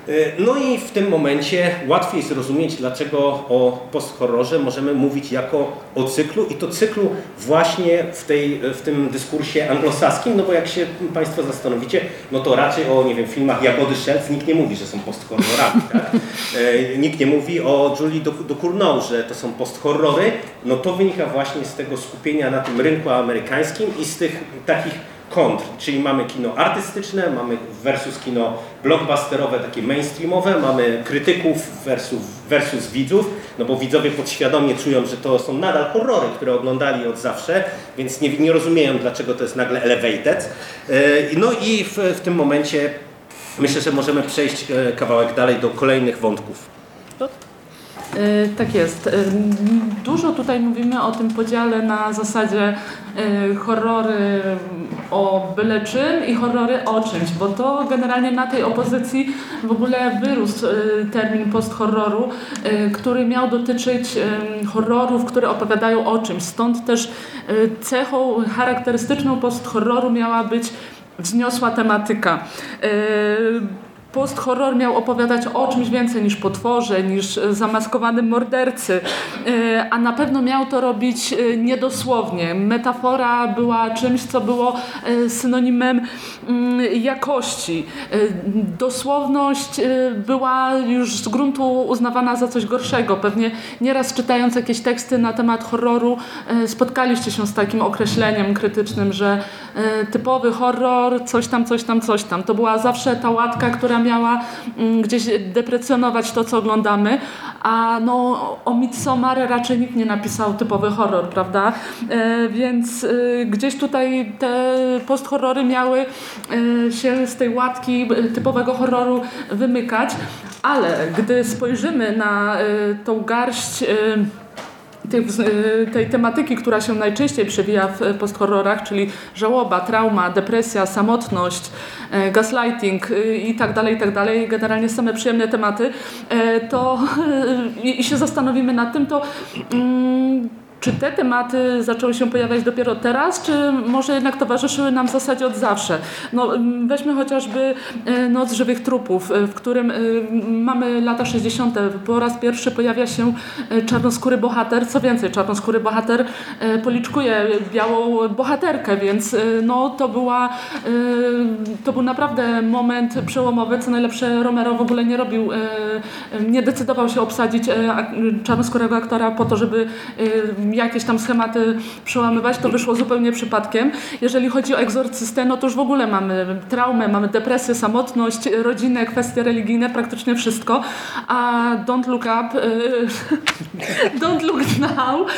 E, No i w tym momencie łatwiej zrozumieć, dlaczego o post-horrorze możemy mówić jako o cyklu i to cyklu właśnie w, tej, w tym dyskursie anglosaskim, no bo jak się Państwo zastanowicie, no to raczej o, nie wiem, filmach Jagody Szelc nikt nie mówi, że są post-horrorami, tak? E, Nikt nie mówi o Julie Ducournau, że to są post-horrory, no to wynika właśnie z tego skupienia na tym rynku amerykańskim i z tych takich kontr, czyli mamy kino artystyczne, mamy versus kino blockbusterowe, takie mainstreamowe, mamy krytyków versus, versus widzów, no bo widzowie podświadomie czują, że to są nadal horrory, które oglądali od zawsze, więc nie, nie rozumieją, dlaczego to jest nagle elevated. E, No i w, w tym momencie myślę, że możemy przejść e, kawałek dalej do kolejnych wątków. E, Tak jest. E, Dużo tutaj mówimy o tym podziale na zasadzie e, horrory o byle czym i horrory o czymś, bo to generalnie na tej opozycji w ogóle wyrósł termin post-horroru, który miał dotyczyć horrorów, które opowiadają o czymś. Stąd też cechą charakterystyczną post-horroru miała być wzniosła tematyka. Post-horror miał opowiadać o czymś więcej niż potworze, niż e, zamaskowanym mordercy, e, a na pewno miał to robić e, niedosłownie. Metafora była czymś, co było synonimem mm, jakości. Dosłowność była już z gruntu uznawana za coś gorszego. Pewnie nieraz czytając jakieś teksty na temat horroru spotkaliście się z takim określeniem krytycznym, że typowy horror, coś tam, coś tam, coś tam. To była zawsze ta łatka, która miała mm, gdzieś deprecjonować to, co oglądamy, a no o Midsommar raczej nikt nie napisał typowy horror, prawda? E, więc e, gdzieś tutaj te post-horrory miały e, się z tej łatki typowego horroru wymykać, ale gdy spojrzymy na tą garść tej, y, tej tematyki, która się najczęściej przewija w posthorrorach, czyli żałoba, trauma, depresja, samotność, e, gaslighting y, i tak dalej, i tak dalej, generalnie same przyjemne tematy, to i się zastanowimy nad tym, to mm, czy te tematy zaczęły się pojawiać dopiero teraz, czy może jednak towarzyszyły nam w zasadzie od zawsze? No, weźmy chociażby e, Noc żywych trupów, e, w którym e, mamy lata 60. Po raz pierwszy pojawia się czarnoskóry bohater. Co więcej, czarnoskóry bohater policzkuje białą bohaterkę, więc no, to, była, to był naprawdę moment przełomowy. Co najlepsze, Romero w ogóle nie robił, nie decydował się obsadzić czarnoskórego aktora po to, żeby jakieś tam schematy przełamywać, to wyszło zupełnie przypadkiem. Jeżeli chodzi o egzorcystę, no to już w ogóle mamy traumę, mamy depresję, samotność, rodzinę, kwestie religijne, praktycznie wszystko. A Don't Look Up, y, [laughs] Don't Look Now,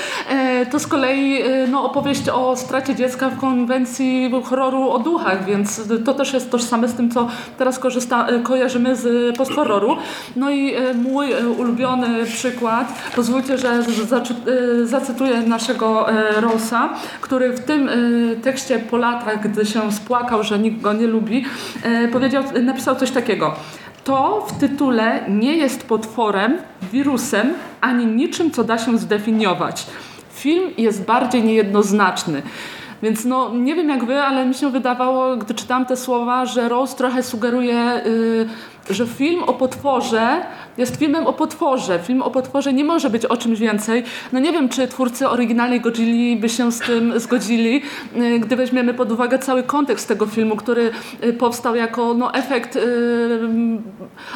y, to z kolei y, no, opowieść o stracie dziecka w konwencji horroru o duchach, więc to też jest tożsame z tym, co teraz korzysta, kojarzymy z posthorroru. No i mój ulubiony przykład, pozwólcie, że z- zacytuję naszego y, Rosa, który w tym y, tekście po latach, gdy się spłakał, że nikt go nie lubi, y, powiedział, napisał coś takiego. To w tytule nie jest potworem, wirusem, ani niczym, co da się zdefiniować. Film jest bardziej niejednoznaczny. Więc no, nie wiem jak wy, ale mi się wydawało, gdy czytałam te słowa, że Rose trochę sugeruje, y, że film o potworze jest filmem o potworze. Film o potworze nie może być o czymś więcej. No nie wiem, czy twórcy oryginalnej Godzilli by się z tym zgodzili, y, gdy weźmiemy pod uwagę cały kontekst tego filmu, który y, powstał jako no, efekt y,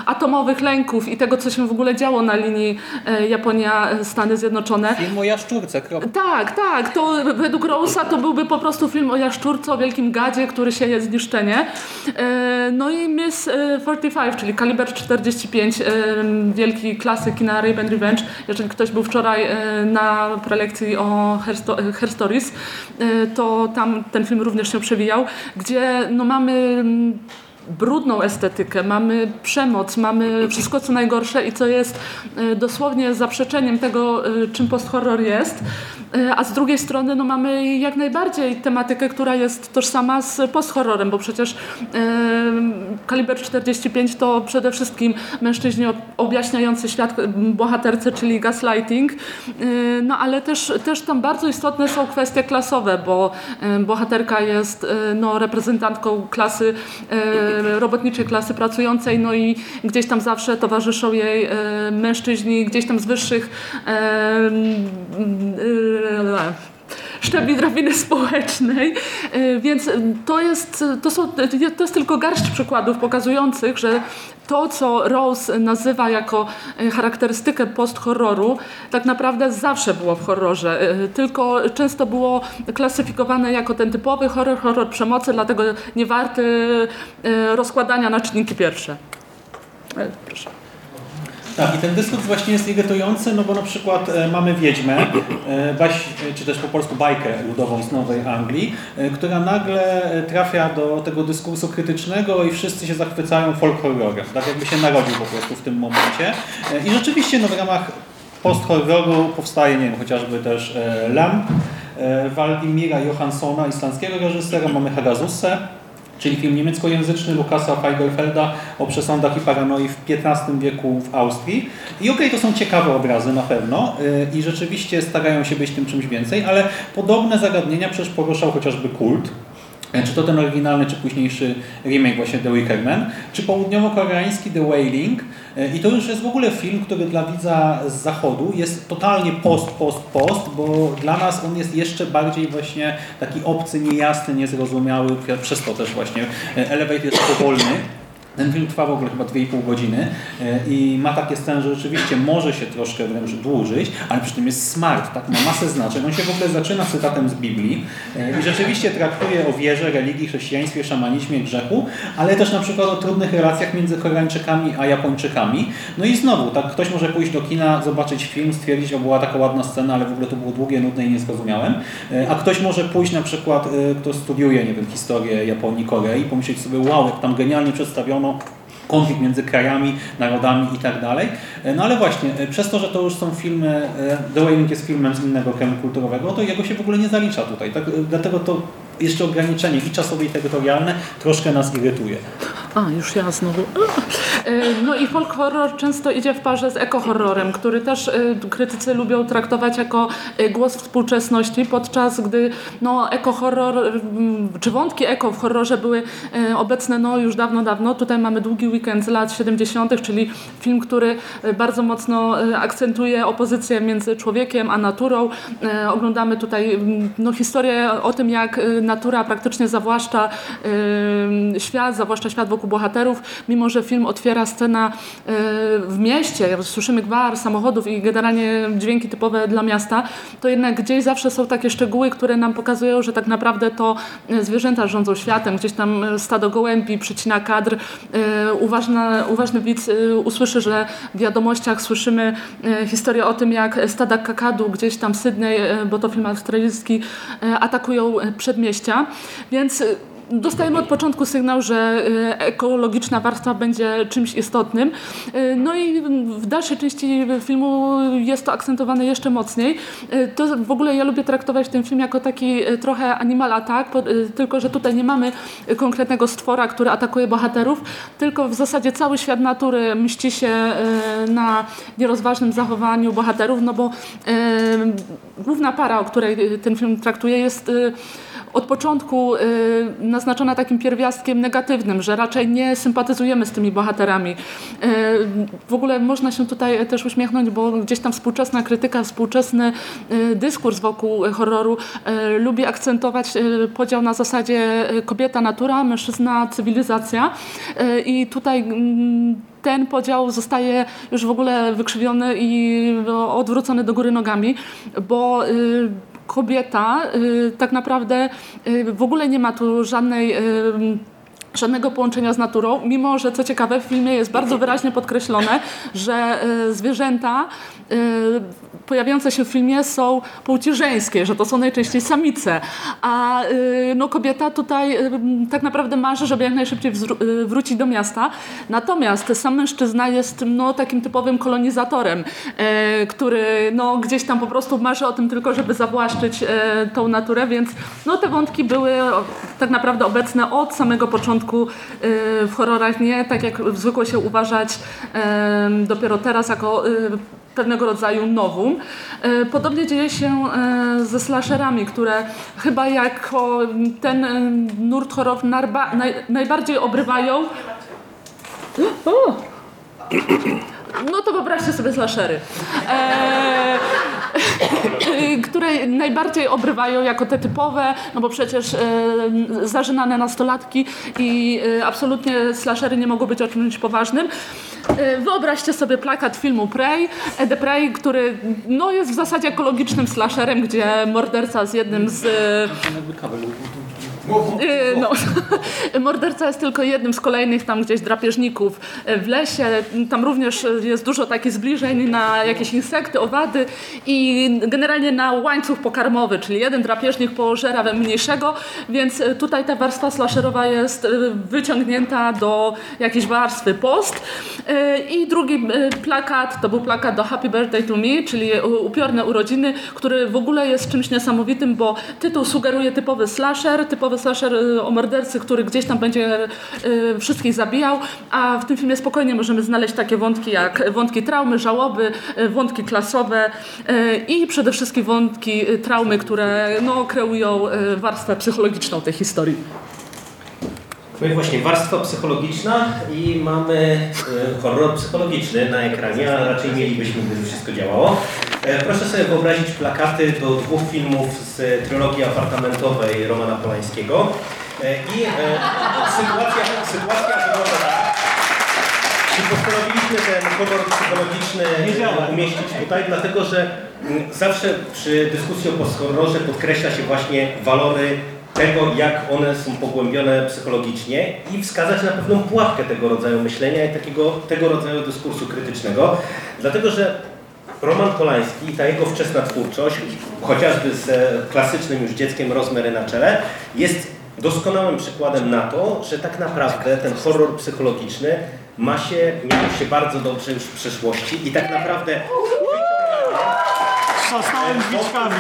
atomowych lęków i tego, co się w ogóle działo na linii y, Japonia-Stany Zjednoczone. Film o jaszczurce, kropka. Tak, tak. To według Rose'a to byłby po prostu film o jaszczurce, o wielkim gadzie, który sieje zniszczenie. No i Miss e, 45, czyli kaliber 45, wielki klasyk kina Rape and Revenge. Jeżeli ktoś był wczoraj e, na prelekcji o Sto- e, Stories, e, to tam ten film również się przewijał, gdzie no mamy mm, brudną estetykę, mamy przemoc, mamy wszystko co najgorsze i co jest e, dosłownie zaprzeczeniem tego, e, czym post-horror jest, E, a z drugiej strony no, mamy jak najbardziej tematykę, która jest tożsama z post-horrorem, bo przecież kaliber 45 to przede wszystkim mężczyźni ob- objaśniający świat bohaterce, czyli gaslighting, no ale też, też tam bardzo istotne są kwestie klasowe, bo bohaterka jest no, reprezentantką klasy robotniczej klasy pracującej, no i gdzieś tam zawsze towarzyszą jej e, mężczyźni, gdzieś tam z wyższych e, e, szczebli drabiny społecznej, E, więc to jest, to, są, to jest tylko garść przykładów pokazujących, że to, co Rose nazywa jako e, charakterystykę post-horroru, tak naprawdę zawsze było w horrorze, e, tylko często było klasyfikowane jako ten typowy horror, horror przemocy, dlatego nie warty e, rozkładania na czynniki pierwsze. E, Proszę. Tak, i ten dyskurs właśnie jest irytujący, no bo na przykład e, mamy Wiedźmę, e, baś, e, czy też po polsku bajkę ludową z Nowej Anglii, e, która nagle e, trafia do tego dyskursu krytycznego i wszyscy się zachwycają folk horrorem, tak jakby się narodził po prostu w tym momencie. E, I rzeczywiście no, w ramach post-horroru powstaje, nie wiem, chociażby też e, Lamp, e, Waldimira Johanssona, islandzkiego reżysera, mamy Hagazussę, czyli film niemieckojęzyczny Lukasa Feigelfelda o przesądach i paranoi w XV wieku w Austrii. I okej, to są ciekawe obrazy na pewno yy, i rzeczywiście starają się być tym czymś więcej, ale podobne zagadnienia przecież poruszał chociażby kult. E, Czy to ten oryginalny, czy późniejszy remake właśnie The Wicker Man, czy południowo-koreański The Wailing. E, I to już jest w ogóle film, który dla widza z zachodu jest totalnie post, post, post, bo dla nas on jest jeszcze bardziej właśnie taki obcy, niejasny, niezrozumiały, przez to też właśnie e, Elevate jest powolny. Ten film trwa w ogóle chyba 2,5 godziny e, i ma takie sceny, że rzeczywiście może się troszkę wręcz dłużyć, ale przy tym jest smart, tak, ma masę znaczeń. On się w ogóle zaczyna cytatem z Biblii e, i rzeczywiście traktuje o wierze, religii, chrześcijaństwie, szamanizmie, grzechu, ale też na przykład o trudnych relacjach między Koreańczykami a Japończykami. No i znowu, tak, ktoś może pójść do kina, zobaczyć film, stwierdzić, że była taka ładna scena, ale w ogóle to było długie, nudne i nie zrozumiałem. E, A ktoś może pójść na przykład, kto studiuje, nie wiem, historię Japonii, Korei, pomyśleć sobie, wow, jak tam genialnie przedstawiono konflikt między krajami, narodami i tak dalej. E, No ale właśnie, e, przez to, że to już są filmy, e, The Wailing jest filmem z innego kręgu kulturowego, to jego się w ogóle nie zalicza tutaj. Tak, dlatego to jeszcze ograniczenie i czasowe i terytorialne troszkę nas irytuje. A, już ja znowu. E, No i folk horror często idzie w parze z eko-horrorem, który też e, krytycy lubią traktować jako e, głos współczesności, podczas gdy no, eko-horror, mm, czy wątki eko w horrorze były obecne no, już dawno, dawno. Tutaj mamy Długi Weekend z lat 70., czyli film, który bardzo mocno akcentuje opozycję między człowiekiem a naturą. Oglądamy tutaj mm, no, historię o tym, jak e, natura praktycznie zawłaszcza świat, zawłaszcza świat wokół bohaterów, mimo że film otwiera scena e, w mieście, słyszymy gwar samochodów i generalnie dźwięki typowe dla miasta, to jednak gdzieś zawsze są takie szczegóły, które nam pokazują, że tak naprawdę to e, zwierzęta rządzą światem. Gdzieś tam e, stado gołębi przycina kadr. Uważna, uważny widz usłyszy, że w wiadomościach słyszymy historię o tym, jak stada kakadu gdzieś tam w Sydney, bo to film australijski, atakują e, Więc e, Dostajemy od początku sygnał, że e, ekologiczna warstwa będzie czymś istotnym. E, No i w dalszej części filmu jest to akcentowane jeszcze mocniej. To w ogóle ja lubię traktować ten film jako taki trochę animal e, tylko że tutaj nie mamy konkretnego stwora, który atakuje bohaterów, tylko w zasadzie cały świat natury mści się na nierozważnym zachowaniu bohaterów, no bo główna para, o której ten film traktuje jest od początku y, naznaczona takim pierwiastkiem negatywnym, że raczej nie sympatyzujemy z tymi bohaterami. Y, w ogóle można się tutaj też uśmiechnąć, bo gdzieś tam współczesna krytyka, współczesny y, dyskurs wokół horroru lubi akcentować podział na zasadzie kobieta, natura, mężczyzna, cywilizacja. I tutaj mm, ten podział zostaje już w ogóle wykrzywiony i odwrócony do góry nogami, bo kobieta y, tak naprawdę y, w ogóle nie ma tu żadnej. Żadnego połączenia z naturą, mimo że co ciekawe w filmie jest bardzo wyraźnie podkreślone, że y, zwierzęta y, pojawiające się w filmie są płci żeńskie, że to są najczęściej samice, a y, no, kobieta tutaj tak naprawdę marzy, żeby jak najszybciej wrócić do miasta. Natomiast sam mężczyzna jest no, takim typowym kolonizatorem, który no, gdzieś tam po prostu marzy o tym tylko, żeby zawłaszczyć tą naturę, więc no, te wątki były o, tak naprawdę obecne od samego początku e, w horrorach, nie tak jak zwykło się uważać dopiero teraz jako e, pewnego rodzaju nowum. E, Podobnie dzieje się ze slasherami, które chyba jako ten nurt horror najbardziej obrywają. O! No to wyobraźcie sobie slashery. E, [coughs] które najbardziej obrywają jako te typowe, no bo przecież e, zażynane nastolatki i e, absolutnie slashery nie mogą być o czymś poważnym. E, Wyobraźcie sobie plakat filmu Prey, e, The Prey, który no, jest w zasadzie ekologicznym slasherem, gdzie morderca z jednym z... Yy, No, [laughs] morderca jest tylko jednym z kolejnych tam gdzieś drapieżników w lesie. Tam również jest dużo takich zbliżeń na jakieś insekty, owady i generalnie na łańcuch pokarmowy, czyli jeden drapieżnik pożera we mniejszego, więc tutaj ta warstwa slasherowa jest y, wyciągnięta do jakiejś warstwy post. Y, I drugi y, plakat to był plakat do Happy Birthday to Me, czyli upiorne urodziny, który w ogóle jest czymś niesamowitym, bo tytuł sugeruje typowy slasher, typowy slasher y, o mordercy, który gdzieś tam będzie y, wszystkich zabijał, a w tym filmie spokojnie możemy znaleźć takie wątki jak wątki traumy, żałoby, y, wątki klasowe i przede wszystkim wątki traumy, które no, kreują warstwę psychologiczną tej historii. No i właśnie warstwa psychologiczna i mamy horror psychologiczny na ekranie, a raczej mielibyśmy, gdyby wszystko działało. E, Proszę sobie wyobrazić plakaty do dwóch filmów z trylogii apartamentowej Romana Polańskiego. E, I e, sytuacja, sytuacja wygląda tak. Czy postanowiliśmy ten horror psychologiczny umieścić tutaj, dlatego że mm, zawsze przy dyskusji o posthorrorze podkreśla się właśnie walory tego, jak one są pogłębione psychologicznie i wskazać na pewną pułapkę tego rodzaju myślenia i takiego, tego rodzaju dyskursu krytycznego. Dlatego, że Roman Polański i ta jego wczesna twórczość, chociażby z e, klasycznym już dzieckiem Rozmery na czele, jest doskonałym przykładem na to, że tak naprawdę ten horror psychologiczny ma się, miał się bardzo dobrze już w przeszłości i tak naprawdę Szastałem drzwiczkami.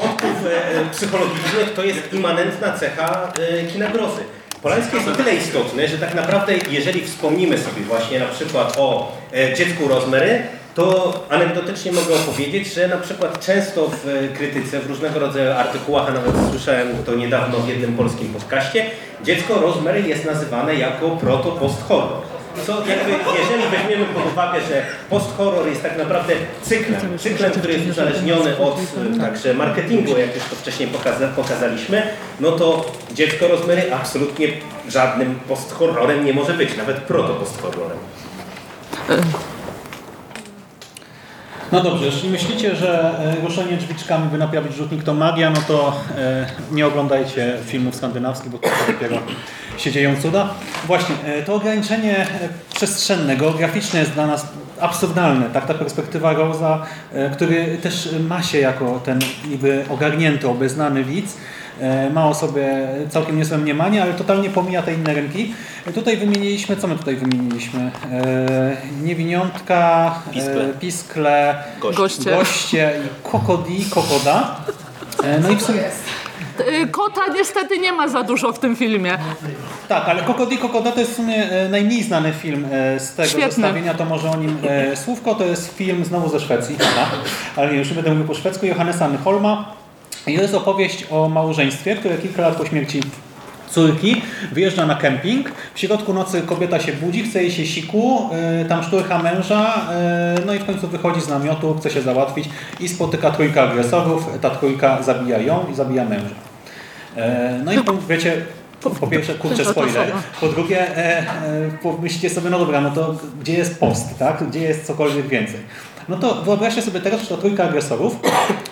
wątków e, psychologicznych to jest immanentna cecha e, kina grozy. Polański jest o tyle istotny, że tak naprawdę jeżeli wspomnimy sobie właśnie na przykład o e, dziecku Rozmery, to anegdotycznie mogę opowiedzieć, że na przykład często w e, krytyce, w różnego rodzaju artykułach, a nawet słyszałem to niedawno w jednym polskim podcaście, dziecko Rozmery jest nazywane jako proto-post-horror. co jakby, jeżeli weźmiemy pod uwagę, że post-horror jest tak naprawdę cyklem, cyklem, który jest uzależniony od e, także marketingu, jak już to wcześniej pokaza pokazaliśmy, no to Dziecko Rozmery absolutnie żadnym post-horrorem nie może być, nawet proto-post-horrorem. No dobrze, jeśli myślicie, że e, ruszenie drzwiczkami by naprawić rzutnik to magia, no to e, nie oglądajcie filmów skandynawskich, bo to dopiero się dzieją cuda. Właśnie, e, to ograniczenie przestrzenne, geograficzne jest dla nas absurdalne. Tak, ta perspektywa Rosa, który też ma się jako ten niby ogarnięty, obeznany widz, ma o sobie całkiem niezłe mniemanie, ale totalnie pomija te inne rynki. E, Tutaj wymieniliśmy, co my tutaj wymieniliśmy? E, niewiniątka, Piskle. e, piskle Goście. goście i kokodi, kokoda. E, no i w sumie, Kota niestety nie ma za dużo w tym filmie. tak, ale Kokodi Kokoda to jest w sumie e, najmniej znany film e, z tego Świetny. zestawienia, to może o nim e, słówko, to jest film znowu ze Szwecji, tak? ale nie, już nie będę mówił po szwedzku, Johannesa Nyholma. I to jest opowieść o małżeństwie, które kilka lat po śmierci córki wyjeżdża na kemping. W środku nocy kobieta się budzi, chce jej się siku, y, tam szturcha męża, y, no i w końcu wychodzi z namiotu, chce się załatwić i spotyka trójka agresorów. Ta trójka zabija ją i zabija męża. E, No i wiecie, po pierwsze, kurczę, spoiler. Po drugie, e, e, pomyślcie sobie, no dobra, no to gdzie jest post, tak? Gdzie jest cokolwiek więcej? No to wyobraźcie sobie teraz, że ta trójka agresorów.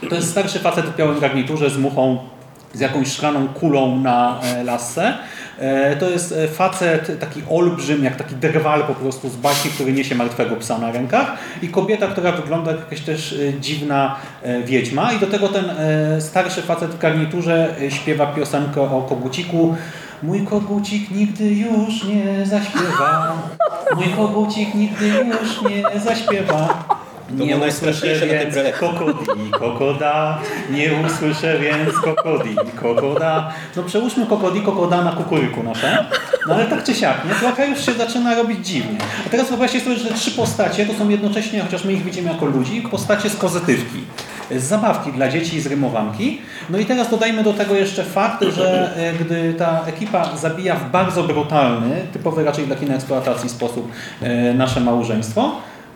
To jest starszy facet w białym garniturze z muchą, z jakąś szklaną kulą na e, lasce. E, To jest e, facet, taki olbrzym, jak taki drwal po prostu z baśni, który niesie martwego psa na rękach. I kobieta, która wygląda jak jakaś też dziwna wiedźma. I do tego ten starszy facet w garniturze śpiewa piosenkę o koguciku. Mój kogucik nigdy już nie zaśpiewa. Mój kogucik nigdy już nie zaśpiewa To było najstraszniejsze na tej prelekcji. kokodi, kokoda, nie usłyszę więc kokodi, kokoda. No przełóżmy kokodi, kokoda na kukuryku nasze. No ale tak czy siak, nie? Trochę już się zaczyna robić dziwnie. A teraz wyobraźcie sobie, że te trzy postacie to są jednocześnie, chociaż my ich widzimy jako ludzi, postacie z pozytywki. Z zabawki dla dzieci i z rymowanki. No i teraz dodajmy do tego jeszcze fakt, że e, gdy ta ekipa zabija w bardzo brutalny, typowy raczej dla kina eksploatacji sposób e, nasze małżeństwo,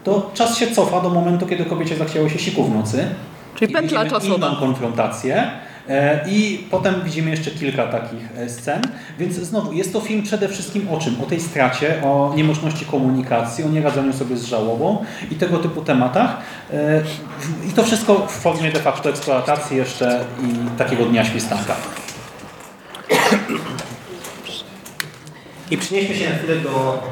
to czas się cofa do momentu, kiedy kobiecie zachciało się siku w nocy. Czyli I pętla czasowa. inną konfrontację. E, I potem widzimy jeszcze kilka takich e, scen. Więc znowu, jest to film przede wszystkim o czym? O tej stracie, o niemożności komunikacji, o nieradzeniu sobie z żałobą i tego typu tematach. E, I to wszystko w formie de facto eksploatacji jeszcze i takiego dnia świstanka. I przenieśmy się na chwilę do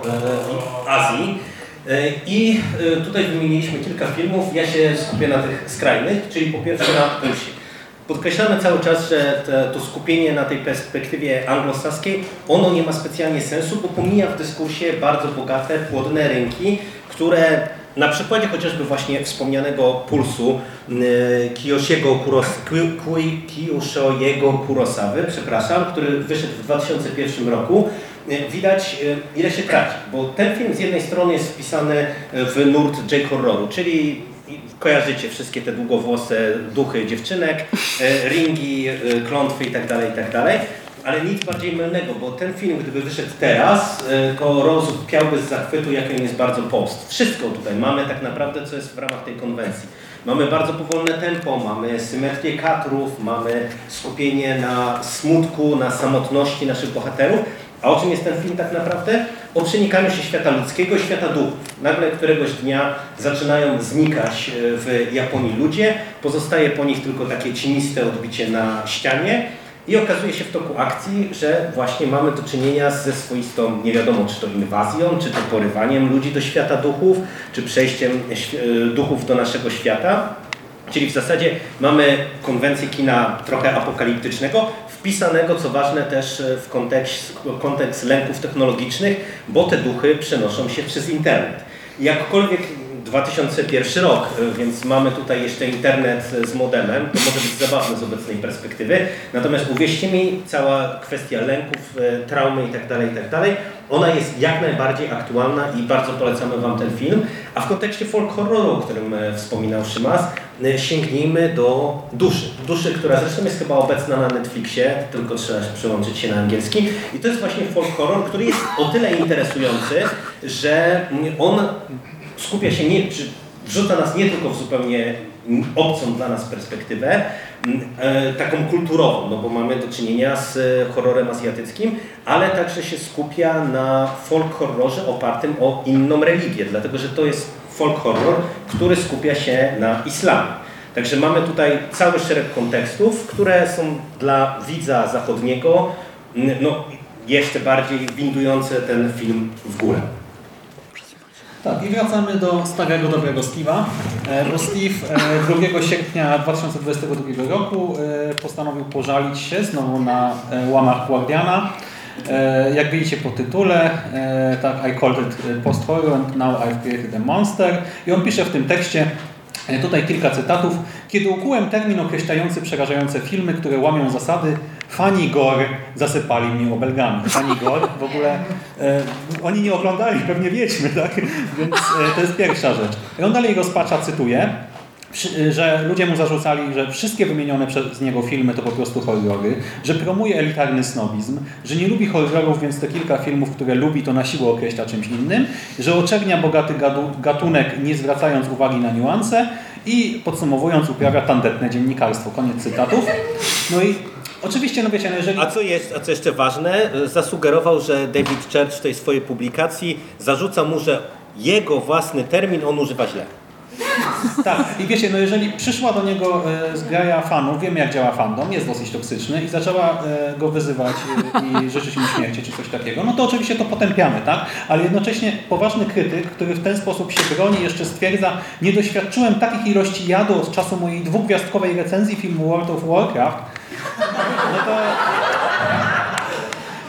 Azji. E, I e, tutaj wymieniliśmy kilka filmów. Ja się skupię na tych skrajnych, czyli po pierwsze na Pulsie. Podkreślamy cały czas, że to skupienie na tej perspektywie anglosaskiej, ono nie ma specjalnie sensu, bo pomija w dyskursie bardzo bogate, płodne rynki, które na przykładzie chociażby właśnie wspomnianego Pulsu y, Kiyoshiego Kiyoshiego Kurosawy, przepraszam, który wyszedł w 2001 roku, widać y, ile się traci, bo ten film z jednej strony jest wpisany w nurt J-horroru, czyli kojarzycie wszystkie te długowłose duchy dziewczynek, e, ringi, e, klątwy itd., itd. Ale nic bardziej mylnego, bo ten film, gdyby wyszedł teraz, e, to rozpiałby z zachwytu, jaki on jest bardzo post. Wszystko tutaj mamy tak naprawdę, co jest w ramach tej konwencji. Mamy bardzo powolne tempo, mamy symetrię kadrów, mamy skupienie na smutku, na samotności naszych bohaterów. A o czym jest ten film tak naprawdę? O przenikaniu się świata ludzkiego świata duchów. Nagle któregoś dnia zaczynają znikać e, w Japonii ludzie, pozostaje po nich tylko takie cieniste odbicie na ścianie i okazuje się w toku akcji, że właśnie mamy do czynienia ze swoistą, nie wiadomo czy to inwazją, czy to porywaniem ludzi do świata duchów, czy przejściem e, duchów do naszego świata. Czyli w zasadzie mamy konwencję kina trochę apokaliptycznego, wpisanego, co ważne, też e, w kontekst, kontekst lęków technologicznych, bo te duchy przenoszą się przez internet. Jakkolwiek 2001 rok, e, więc mamy tutaj jeszcze internet e, z modemem, to może być zabawne z obecnej perspektywy. Natomiast uwierzcie mi, cała kwestia lęków, e, traumy itd., itd., ona jest jak najbardziej aktualna i bardzo polecamy Wam ten film. A w kontekście folk horroru, o którym e, wspominał Szymas, sięgnijmy do Duszy. Duszy, która zresztą jest chyba obecna na Netflixie, tylko trzeba przełączyć się na angielski. I to jest właśnie folk horror, który jest o tyle interesujący, że mm, on skupia się nie, czy wrzuca nas nie tylko w zupełnie obcą dla nas perspektywę, e, taką kulturową, no bo mamy do czynienia z e, horrorem azjatyckim, ale także się skupia na folk horrorze opartym o inną religię, dlatego że to jest folk horror, który skupia się na islamie. Także mamy tutaj cały szereg kontekstów, które są dla widza zachodniego no, jeszcze bardziej windujące ten film w górę. Tak, i wracamy do starego, dobrego Steve'a, e, bo Steve e, 2 sierpnia 2022 roku e, postanowił pożalić się znowu na e, łamach Guardiana. E, Jak widzicie po tytule, e, tak, I called it post-horror and now I've created a monster. I on pisze w tym tekście, e, tutaj kilka cytatów. Kiedy ukułem termin określający przerażające filmy, które łamią zasady, fani gore zasypali mnie obelgami. Fani gore w ogóle e, oni nie oglądali, pewnie wiedźmy, tak? Więc e, to jest pierwsza rzecz. I on dalej rozpacza, cytuję, przy- że ludzie mu zarzucali, że wszystkie wymienione przez niego filmy to po prostu horrory, że promuje elitarny snobizm, że nie lubi horrorów, więc te kilka filmów, które lubi, to na siłę określa czymś innym, że oczernia bogaty gatunek, nie zwracając uwagi na niuanse i podsumowując uprawia tandetne dziennikarstwo. Koniec cytatów. No i oczywiście, no wiecie, no jeżeli... A co, jest, a co jeszcze ważne, zasugerował, że David Church w tej swojej publikacji zarzuca mu, że jego własny termin on używa źle. Tak, i wiecie, no jeżeli przyszła do niego e, zgraja fanów, wiemy jak działa fandom, jest dosyć toksyczny i zaczęła e, go wyzywać e, i życzyć mu śmierci czy coś takiego, no to oczywiście to potępiamy, tak? Ale jednocześnie poważny krytyk, który w ten sposób się broni, jeszcze stwierdza, nie doświadczyłem takich ilości jadu od czasu mojej dwugwiazdkowej recenzji filmu World of Warcraft, no to...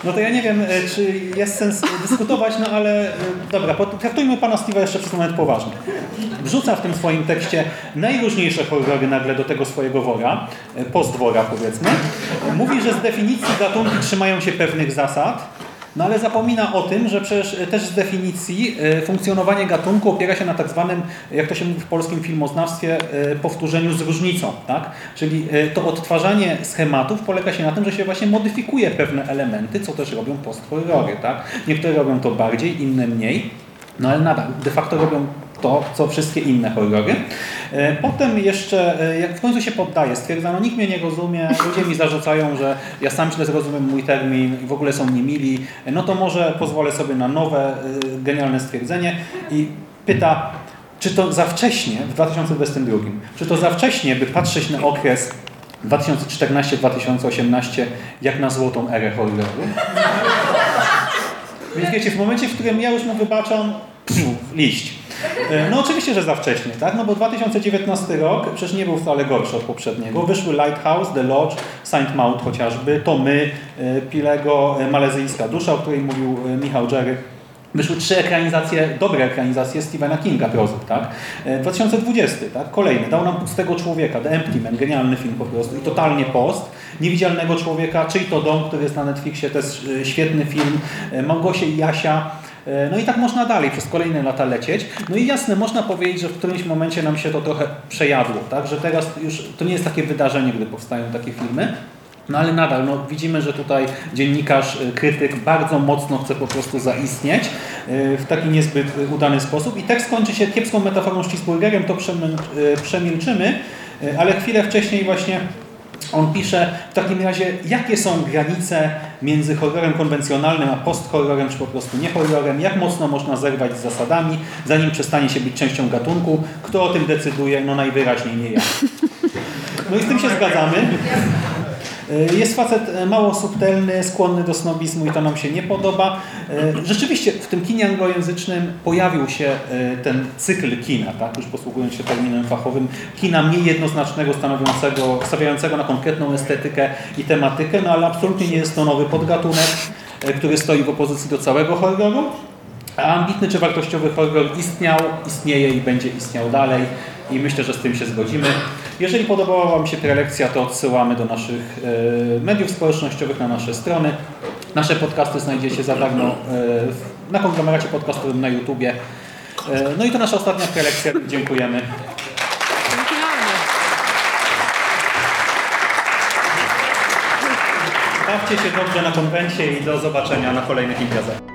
No to ja nie wiem, e, czy jest sens dyskutować, no ale e, dobra, potraktujmy pana Steve'a jeszcze przez moment poważnie. Wrzuca w tym swoim tekście najróżniejsze horrory nagle do tego swojego wora, e, postwora powiedzmy. Mówi, że z definicji gatunki trzymają się pewnych zasad, no ale zapomina o tym, że przecież też z definicji e, funkcjonowanie gatunku opiera się na tak zwanym, jak to się mówi w polskim filmoznawstwie, e, powtórzeniu z różnicą. Tak? Czyli e, to odtwarzanie schematów polega się na tym, że się właśnie modyfikuje pewne elementy, co też robią post-horrory. Tak? Niektóre robią to bardziej, inne mniej, no ale nadal de facto robią to, co wszystkie inne horrory. E, Potem jeszcze, e, jak w końcu się poddaje, stwierdza, no nikt mnie nie rozumie, ludzie mi zarzucają, że ja sam źle zrozumiem mój termin i w ogóle są niemili, E, no to może pozwolę sobie na nowe, genialne stwierdzenie i pyta, czy to za wcześnie, w 2022, czy to za wcześnie, by patrzeć na okres 2014-2018 jak na złotą erę horroru? Więc wiecie, w momencie, w którym ja już mu wybaczam, liść. E, No oczywiście, że za wcześnie, tak? No bo 2019 rok przecież nie był wcale gorszy od poprzedniego. Wyszły Lighthouse, The Lodge, Saint Mount chociażby, to my, e, Pilego, e, Malezyjska Dusza, o której mówił Michał Jerry. Wyszły trzy ekranizacje, dobre ekranizacje Stephena Kinga prozyk, tak? E, 2020, tak? Kolejny. Dał nam Pustego Człowieka, The Empty Man, genialny film po prostu i totalnie post. Niewidzialnego Człowieka, Czyj to dom, który jest na Netflixie, to jest świetny film. Małgosie i Jasia. E, No i tak można dalej przez kolejne lata lecieć. No i jasne, można powiedzieć, że w którymś momencie nam się to trochę przejadło, tak? Że teraz już to nie jest takie wydarzenie, gdy powstają takie filmy. No ale nadal no, widzimy, że tutaj dziennikarz, y, krytyk bardzo mocno chce po prostu zaistnieć y, w taki niezbyt udany sposób. I tekst kończy się kiepską metaforą z to przemil- przemilczymy, ale chwilę wcześniej właśnie on pisze w takim razie, jakie są granice między horrorem konwencjonalnym a post-horrorem, czy po prostu nie horrorem, jak mocno można zerwać z zasadami, zanim przestanie się być częścią gatunku, kto o tym decyduje, no najwyraźniej nie ja. No i z tym się zgadzamy. Y, Jest facet e, mało subtelny, skłonny do snobizmu i to nam się nie podoba. Y, Rzeczywiście w tym kinie anglojęzycznym pojawił się ten cykl kina, tak? już posługując się terminem fachowym, kina mniej jednoznacznego, stanowiącego, stawiającego na konkretną estetykę i tematykę, no ale absolutnie nie jest to nowy podgatunek, który stoi w opozycji do całego horroru. A ambitny czy wartościowy horror istniał, istnieje i będzie istniał dalej i myślę, że z tym się zgodzimy. Jeżeli podobała Wam się prelekcja, to odsyłamy do naszych e, mediów społecznościowych, na nasze strony. Nasze podcasty znajdziecie za darmo e, na konglomeracie podcastowym na YouTubie. E, No i to nasza ostatnia prelekcja. Dziękujemy. Bawcie się dobrze na konwencie i do zobaczenia na kolejnych imprezach.